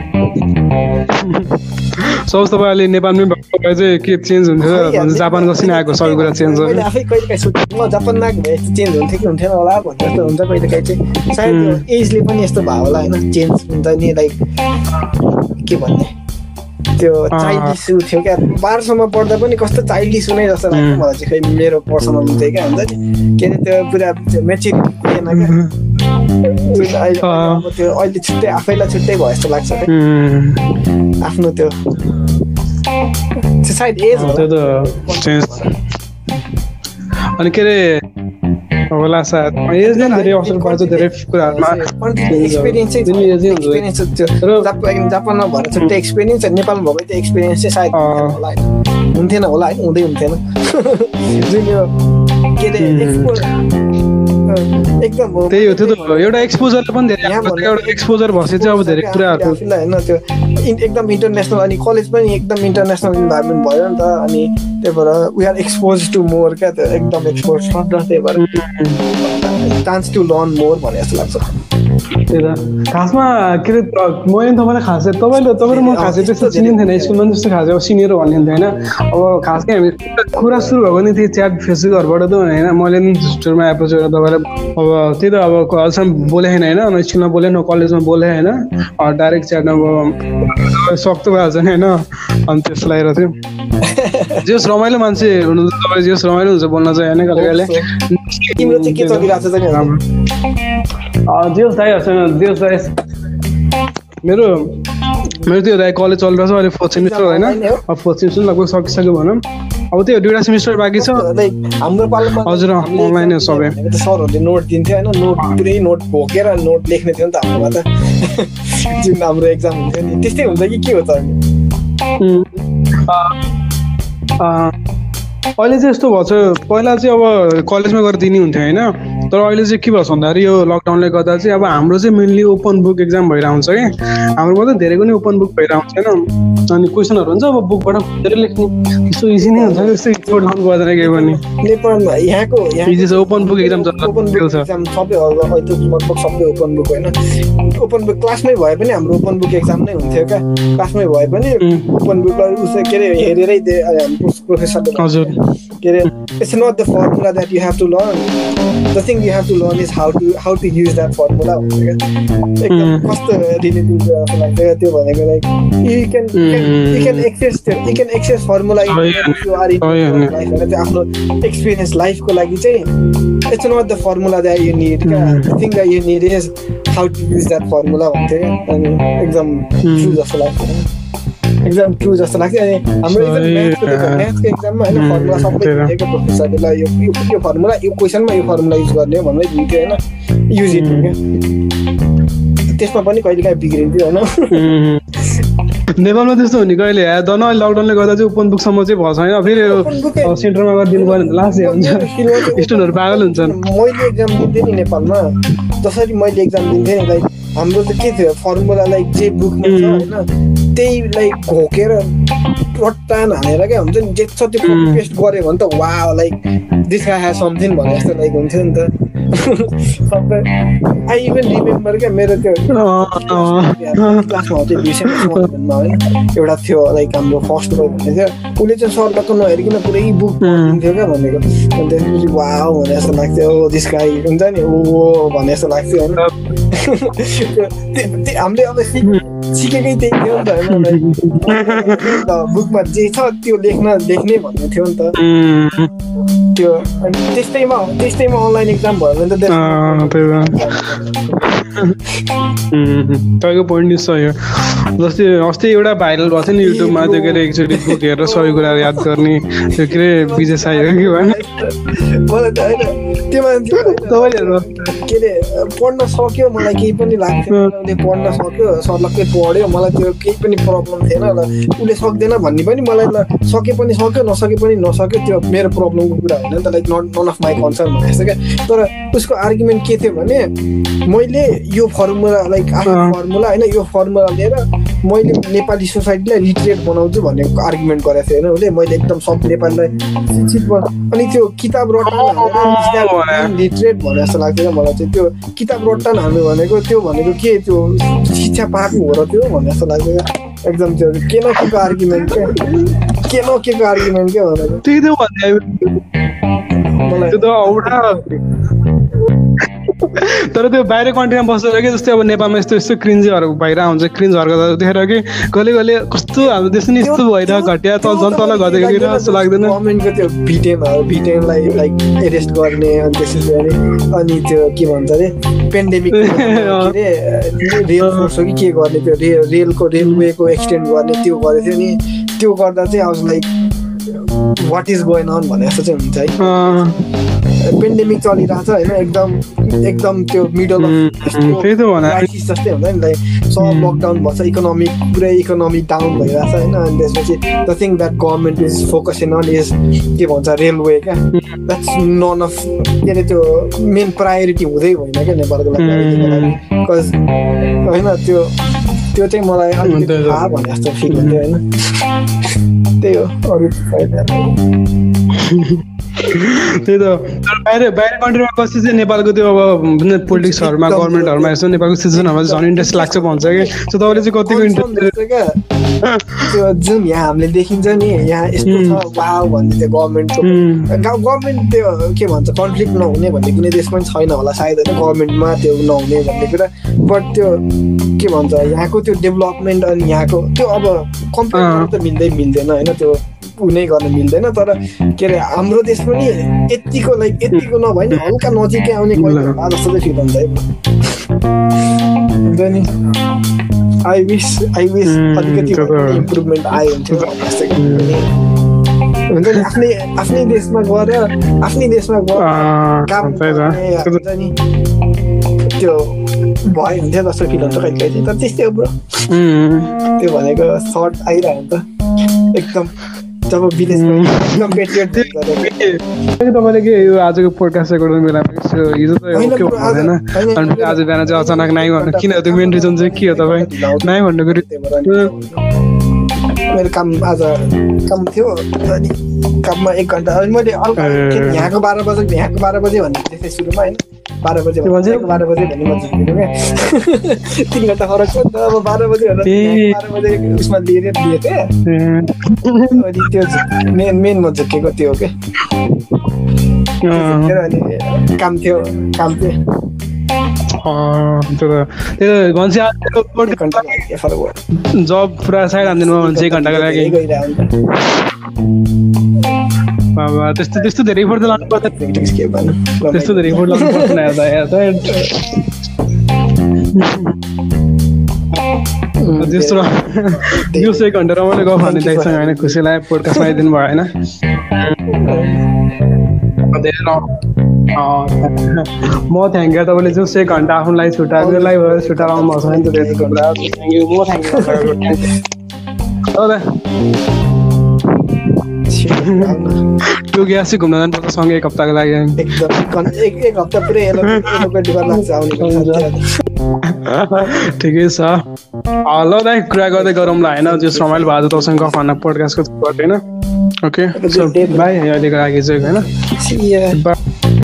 क्या। फिल हुन्छ। सपोज तपाईँ अहिले नेपालमै भएको भए चाहिँ के चेन्ज हुन्थ्यो जापान नै आएको सबै कुरा चेन्ज भयो आफै कहिले काहीँ सोचेँ म जापानमा भए चेन्ज हुन्थ्यो कि हुन्थेन होला भन्ने जस्तो हुन्छ कहिले काहीँ चाहिँ। सायद एजले पनि यस्तो भयो होला होइन चेन्ज हुन्छ नि लाइक के भन्ने? त्यो चाइल्डिस थियो क्या। बाह्रसम्म पढ्दा पनि कस्तो चाइल्डिस हुने जस्तो लाग्यो मलाई चाहिँ। खै मेरो पर्सनल चाहिँ क्या हुन्छ नि। के अरे त्यो पुरा मेच्युरिटी थिएन क्या। अहिले अब त्यो अहिले छुट्टै आफैलाई छुट्टै भयो जस्तो लाग्छ आफ्नो त्यो त्यो सायद एज त्यो त चेन्ज अनि के अरे होला सायद एजले धेरै असर पर्छ धेरै कुराहरूमा। एक्सपिरियन्स चाहिँ एक्सपिरियन्स त्यो र- जापान जापानमा भएर छुट्टै एक्सपिरियन्स नेपालमा भएको त्यो एक्सपिरियन्स चाहिँ सायद अँ। हुन्थेन होला होला होइन हुँदै हुन्थेन। [laughs] जुन यो के अरे एकदम हो त्यही हो त्यो त। एउटा एक्सपोजरले पनि धेरै एउटा एक्सपोजर भएपछि चाहिँ अब धेरै कुराहरू होइन त्यो एकदम इन्टरनेसनल अनि कलेज पनि एकदम इन्टरनेसनल इन्भाइरोमेन्ट भयो नि त। अनि त्यही भएर we are expose to more क्या त्यो एकदम एक्सपोज छ त्यही भएर। चान्स टु लर्न मोर भने जस्तो लाग्छ। त्यही त। खासमा के अरे मैले तपाईँलाई खासै तपाईँले तपाईँले म खासै त्यस्तो चिनिन्थेन स्कुलमा पनि त्यस्तो खासै अब सिनियर भनिन्थ्यो होइन? अब खास हामी कुरा सुरु भएको नि त्यो च्याट फेसबुकहरूबाट त होइन? मैले नि स्टोरमा एप्रोच गरेर तपाईँलाई अब त्यही त अब अहिलेसम्म बोले होइन? होइन स्कुलमा बोले न कलेजमा बोले होइन डाइरेक्ट च्याट अब सक्तो भइहाल्छ नि होइन? अनि त्यस्तो लागेर थियो [laughs] जेस रमाइलो मान्छे हुनु तपाईँ जेस रमाइलो हुन्छ बोल्न चाहिँ होइन कहिले कहिले के चलिरहेको छ त नि दियोस् दाइ छैन दाइ। मेरो मेरो त्यो दाइ कलेज चलिरहेको छ अहिले फोर्थ सेमिस्टर होइन? अब फोर्थ सेमिस्टर लगभग सकिसक्यो भनौँ। अब त्यो दुइटा सेमिस्टर बाँकी छ। हाम्रो पालोमा हजुर, अँ, हामीले online हो सबै। सरहरूले नोट दिन्थ्यो होइन? नोट पुरै नोट भोकेर नोट लेख्ने थियो नि त हाम्रोमा त। जुन हाम्रो एक्जाम हुन्थ्यो नि। त्यस्तै हुन्छ कि के हो त अनि? उम्, अँ, अँ, अहिले चाहिँ यस्तो भएको छ पहिला चाहिँ अब कलेजमा गएर दिने हुन्थ्यो होइन। तर अहिले चाहिँ के भएको छ भन्दाखेरि यो लकडाउनले गर्दा चाहिँ अब हाम्रो चाहिँ मेनली ओपन बुक एक्जाम भइरहेको हुन्छ कि। हाम्रोमा त धेरैको नै ओपन बुक भइरहेको हुन्छ होइन। अनि क्वेसनहरू हुन्छ अब बुकबाट खोजेर लेख्ने। त्यस्तो इजी नै हुन्छ त्यस्तो एक्सपोर्ट लाउनु पर्दैन केही पनि। नेपालमा यहाँको Easy छ। Open book. एक्जाम सबै लगभग ओपन बुक होइन। ओपन बुक क्लासमै भए पनि हाम्रो ओपन बुक एक्जाम नै हुन्थ्यो क्या। क्लासमै भए पनि ओपन बुक के अरे हेरेरै हाम्रो प्रोफेसरले हजुर। It's not the formula that you have to learn the thing you have to learn is how to how to use that formula भन्छ क्या एकदम. कस्तो रिलेटिभ क्या त्यो भनेको like you can you can access त्यो you can access formula Oh, Oh, आफ्नो एक्सपिरियन्स लाइफको लागि चाहिँ it's not the formula that you need क्या Mm. The thing that you need is how to use that formula भन्थ्यो क्या अनि एकदम जस्तो लाग्छ एकदम ट्रु जस्तो लाग्थ्यो अनि हाम्रो म्याथको एक्जाममा होइन फर्मुला सबै। दिएको प्रोफेसरले ल यो यो- फर्मुला यो क्वेसनमा यो फर्मुला युज गर्ने हो भन्दै दिन्थ्यो होइन युज इट क्या त्यसमा पनि कहिले काहीँ बिग्रिन्थ्यो होइन नेपालमा त्यस्तो हुने कहिले आयो धन अहिले लकडाउनले गर्दा चाहिँ ओपन बुकसम्म चाहिँ भएको छैन फेरि सेन्टरमा गएर दिनु पर्ने लास्ट हुन्छ स्टुडेन्टहरू पागल हुन्छन् मैले एक्जाम दिन्थेँ नि नेपालमा जसरी मैले एक्जाम दिन्थेँ नि लाइक हाम्रो त के थियो फर्मुला लाइक जे बुकमा छ Mm. होइन त्यही लाइक घोकेर रट्टान हानेर क्या हुन्छ नि जे छ त्यो कपी Mm. पेस्ट गऱ्यो भने त वा लाइक दिस गाई समथिङ भने जस्तो लाइक हुन्थ्यो नि त। [laughs] सबै आई इभन रिमेम्बर क्या मेरो त्यो क्लासमा हो त्यो विषयमा होइन एउटा थियो लाइक हाम्रो फर्स्ट भयो भन्ने थियो। उसले चाहिँ सरलाई नहेरिकन पुरै बुक पढिदिन्थ्यो क्या भनेको अन्त त्यसपछि वा भने जस्तो लाग्थ्यो। दिस गाई हुन्छ नि ओ भने जस्तो लाग्थ्यो होइन। हामीले अब सिक- सिकेकै त्यही थियो नि त होइन बुकमा जे छ त्यो लेख्न लेख्ने भन्ने थियो नि त त्यो अनि त्यस्तैमा त्यस्तैमा अनलाइन एक्जाम भयो भने त तपाईँको पोइन्ट सही हो जस्तै अस्ति एउटा भाइरल भएको थियो नि युट्युबमा त्यो के अरे एकचोटि बुक हेरेर सबै कुराहरू याद गर्ने त्यो के अरे विजय साई हो कि भएन मलाई त होइन त्यो मान्छे के अरे पढ्न सक्यो मलाई केही पनि लाग्थेन उसले पढ्न सक्यो सरलक्कै पढ्यो मलाई त्यो केही पनि प्रब्लम थिएन ल उसले सक्दैन भन्ने पनि मलाई ल सके पनि सक्यो नसके पनि नसक्यो त्यो मेरो प्रब्लमको कुरा होइन नि त like not none of my concern भनेको जस्तो क्या तर उसको आर्गुमेन्ट के थियो भने मैले यो फर्मुला लाइक आफ्नो। फर्मुला होइन यो फर्मुला लिएर मैले नेपाली सोसाइटीलाई लिटरेट बनाउँछु भन्ने आर्गुमेन्ट गरेको थियो होइन उसले मैले एकदम सब नेपालीलाई शिक्षित बना अनि त्यो किताब रटान लिटरेट भने जस्तो लाग्थ्यो क्या मलाई चाहिँ त्यो किताब रट्टान हाल्नु भनेको त्यो भनेको के त्यो शिक्षा पाएको हो र त्यो भने जस्तो लाग्थ्यो क्या एकदम त्यो के न के को आर्गुमेन्ट क्या के न के आर्गुमेन्ट क्या भनेको त्यही त मलाई त्यो त तर त्यो बाहिर कन्ट्रीमा बसेर कि जस्तै अब नेपालमा यस्तो यस्तो क्रिन्जहरू भइरहेको हुन्छ क्रिन्ज हर्कत देखेर कि कहिले कहिले कस्तो हाम्रो देश नि यस्तो भइरहेको घटिया तल झन् तल घटेको कि जस्तो लाग्दैन। गभर्मेन्टको त्यो भिटेमहरू भिटेमलाई लाइक एरेस्ट गर्ने अनि त्यसपछि अनि अनि त्यो के भन्छ अरे पेन्डेमिक [laughs] अरे रेल फोर्स हो कि के गर्ने त्यो रे रेलको रेलवेको एक्सटेन्ड गर्ने त्यो गरेको थियो नि। त्यो गर्दा चाहिँ अब like what is going on भने जस्तो चाहिँ हुन्छ है। पेन्डेमिक चलिरहेछ होइन एकदम एकदम त्यो मिडल जस्तै हुन्छ नि लाइक सब लकडाउन भएछ इकोनोमिक पुरै इकोनोमिक डाउन भइरहेछ होइन अनि त्यसपछि the thing that government is focusing on is के भन्छ रेलवे क्या। द्याट्स नन अफ के अरे त्यो मेन प्रायोरिटी हुँदै होइन क्या नेपालको लागि बिकज होइन त्यो त्यो चाहिँ मलाई अलिकति। थाहा भने जस्तो फिल हुन्थ्यो होइन। त्यही हो अरू [laughs] [laughs] त्यही त। बाहिर बाहिर कन्ट्रीमा बसेपछि चाहिँ नेपालको त्यो अब पोलिटिक्सहरूमा गभर्मेन्टहरूमा यसो नेपालको सिटिजनहरूमा झन् इन्ट्रेस्ट लाग्छ भन्छ कि। सो तपाईँले चाहिँ कतिको इन्ट्रेस्ट क्या? त्यो जुन यहाँ हामीले देखिन्छ नि यहाँ यस्तो छ भन्ने त्यो गभर्मेन्टको गभर्मेन्ट त्यो के भन्छ कन्फ्लिक्ट नहुने भन्ने कुनै देश पनि छैन होला सायद होइन गभर्मेन्टमा त्यो नहुने भन्ने कुरा। बट त्यो के भन्छ यहाँको त्यो डेभलपमेन्ट अनि यहाँको त्यो अब कम्पेयर अँ। त मिल्दै मिल्दैन होइन त्यो। उनै गर्न मिल्दैन तर के अरे हाम्रो देश पनि यतिको लाइक यतिको नभए नि हल्का नजिकै आउने जस्तो चाहिँ फिल हुन्छ है। हुन्छ नि। आई विस आई विस अलिकति इम्प्रुभमेन्ट आयो हुन्थ्यो हुन्छ नि। आफ्नै आफ्नै देशमा गएर आफ्नै देशमा गएर काम हुन्छ नि त्यो भयो हुन्थ्यो जस्तो फिल हुन्छ कहिले कहिले। तर त्यस्तै हो ब्रो उम्, त्यो भनेको सर्ट आइरह्यो नि त। एकदम। जब तपाईँले के यो आजको पोडकास्ट रेकर्ड बेलामा हिजो त अनि आज बिहान चाहिँ अचानक नाइ भन्नु किन त्यो मेन रिजन चाहिँ के हो तपाईँ नाइ भन्नुको मेरो काम आज काम थियो अनि काममा एक घन्टा अनि मैले हल्का ए। के- यहाँको बाह्र बजे यहाँको बाह्र बजे भन्ने थिएँ सुरुमा होइन? बाह्र बजे भन्छ? बाह्र बजे भन्ने म क्या [laughs] तिन घन्टा फरक छ नि त अब बाह्र बजे बाह्र बजे उसमा लिएर दिएको थिएँ। अनि त्यो मेन मेन म झुकेको त्यो क्या अनि काम थियो काम थियो। अँ, त्यो त भयो जब पुरा साइड हानिदिनु भन्छ एक घन्टाको लागि। बाबा त्यस्तो त्यस्तो धेरै फोटो लानु पर्छ भनौँ त्यस्तो धेरै फोटो लानु हेर्दा त्यस्तो एक घन्टा रमाइलो गफ भने दाइसँग होइन खुसी लाग्यो पोडकास्टमा आइदिनु भयो होइन म थ्याङ्क यू तपाईँले जस एक घन्टा आफ्नो लागि छुट्याएको यो लाइभ छुट्याएर आउनु भएको छ नि थ्याङ्क यू म थ्याङ्क यू त्यो ग्यास घुम्न जानुपर्छ सँगै एक हप्ताको लागि एक हप्ता पुरै ठिकै छ ल दाइ कुरा गर्दै गरौँला होइन? जस रमाइलो भएको छ तपाईँसँग हान्न पोडकास्टको होइन ओके बाई अहिलेको लागि चाहिँ होइन?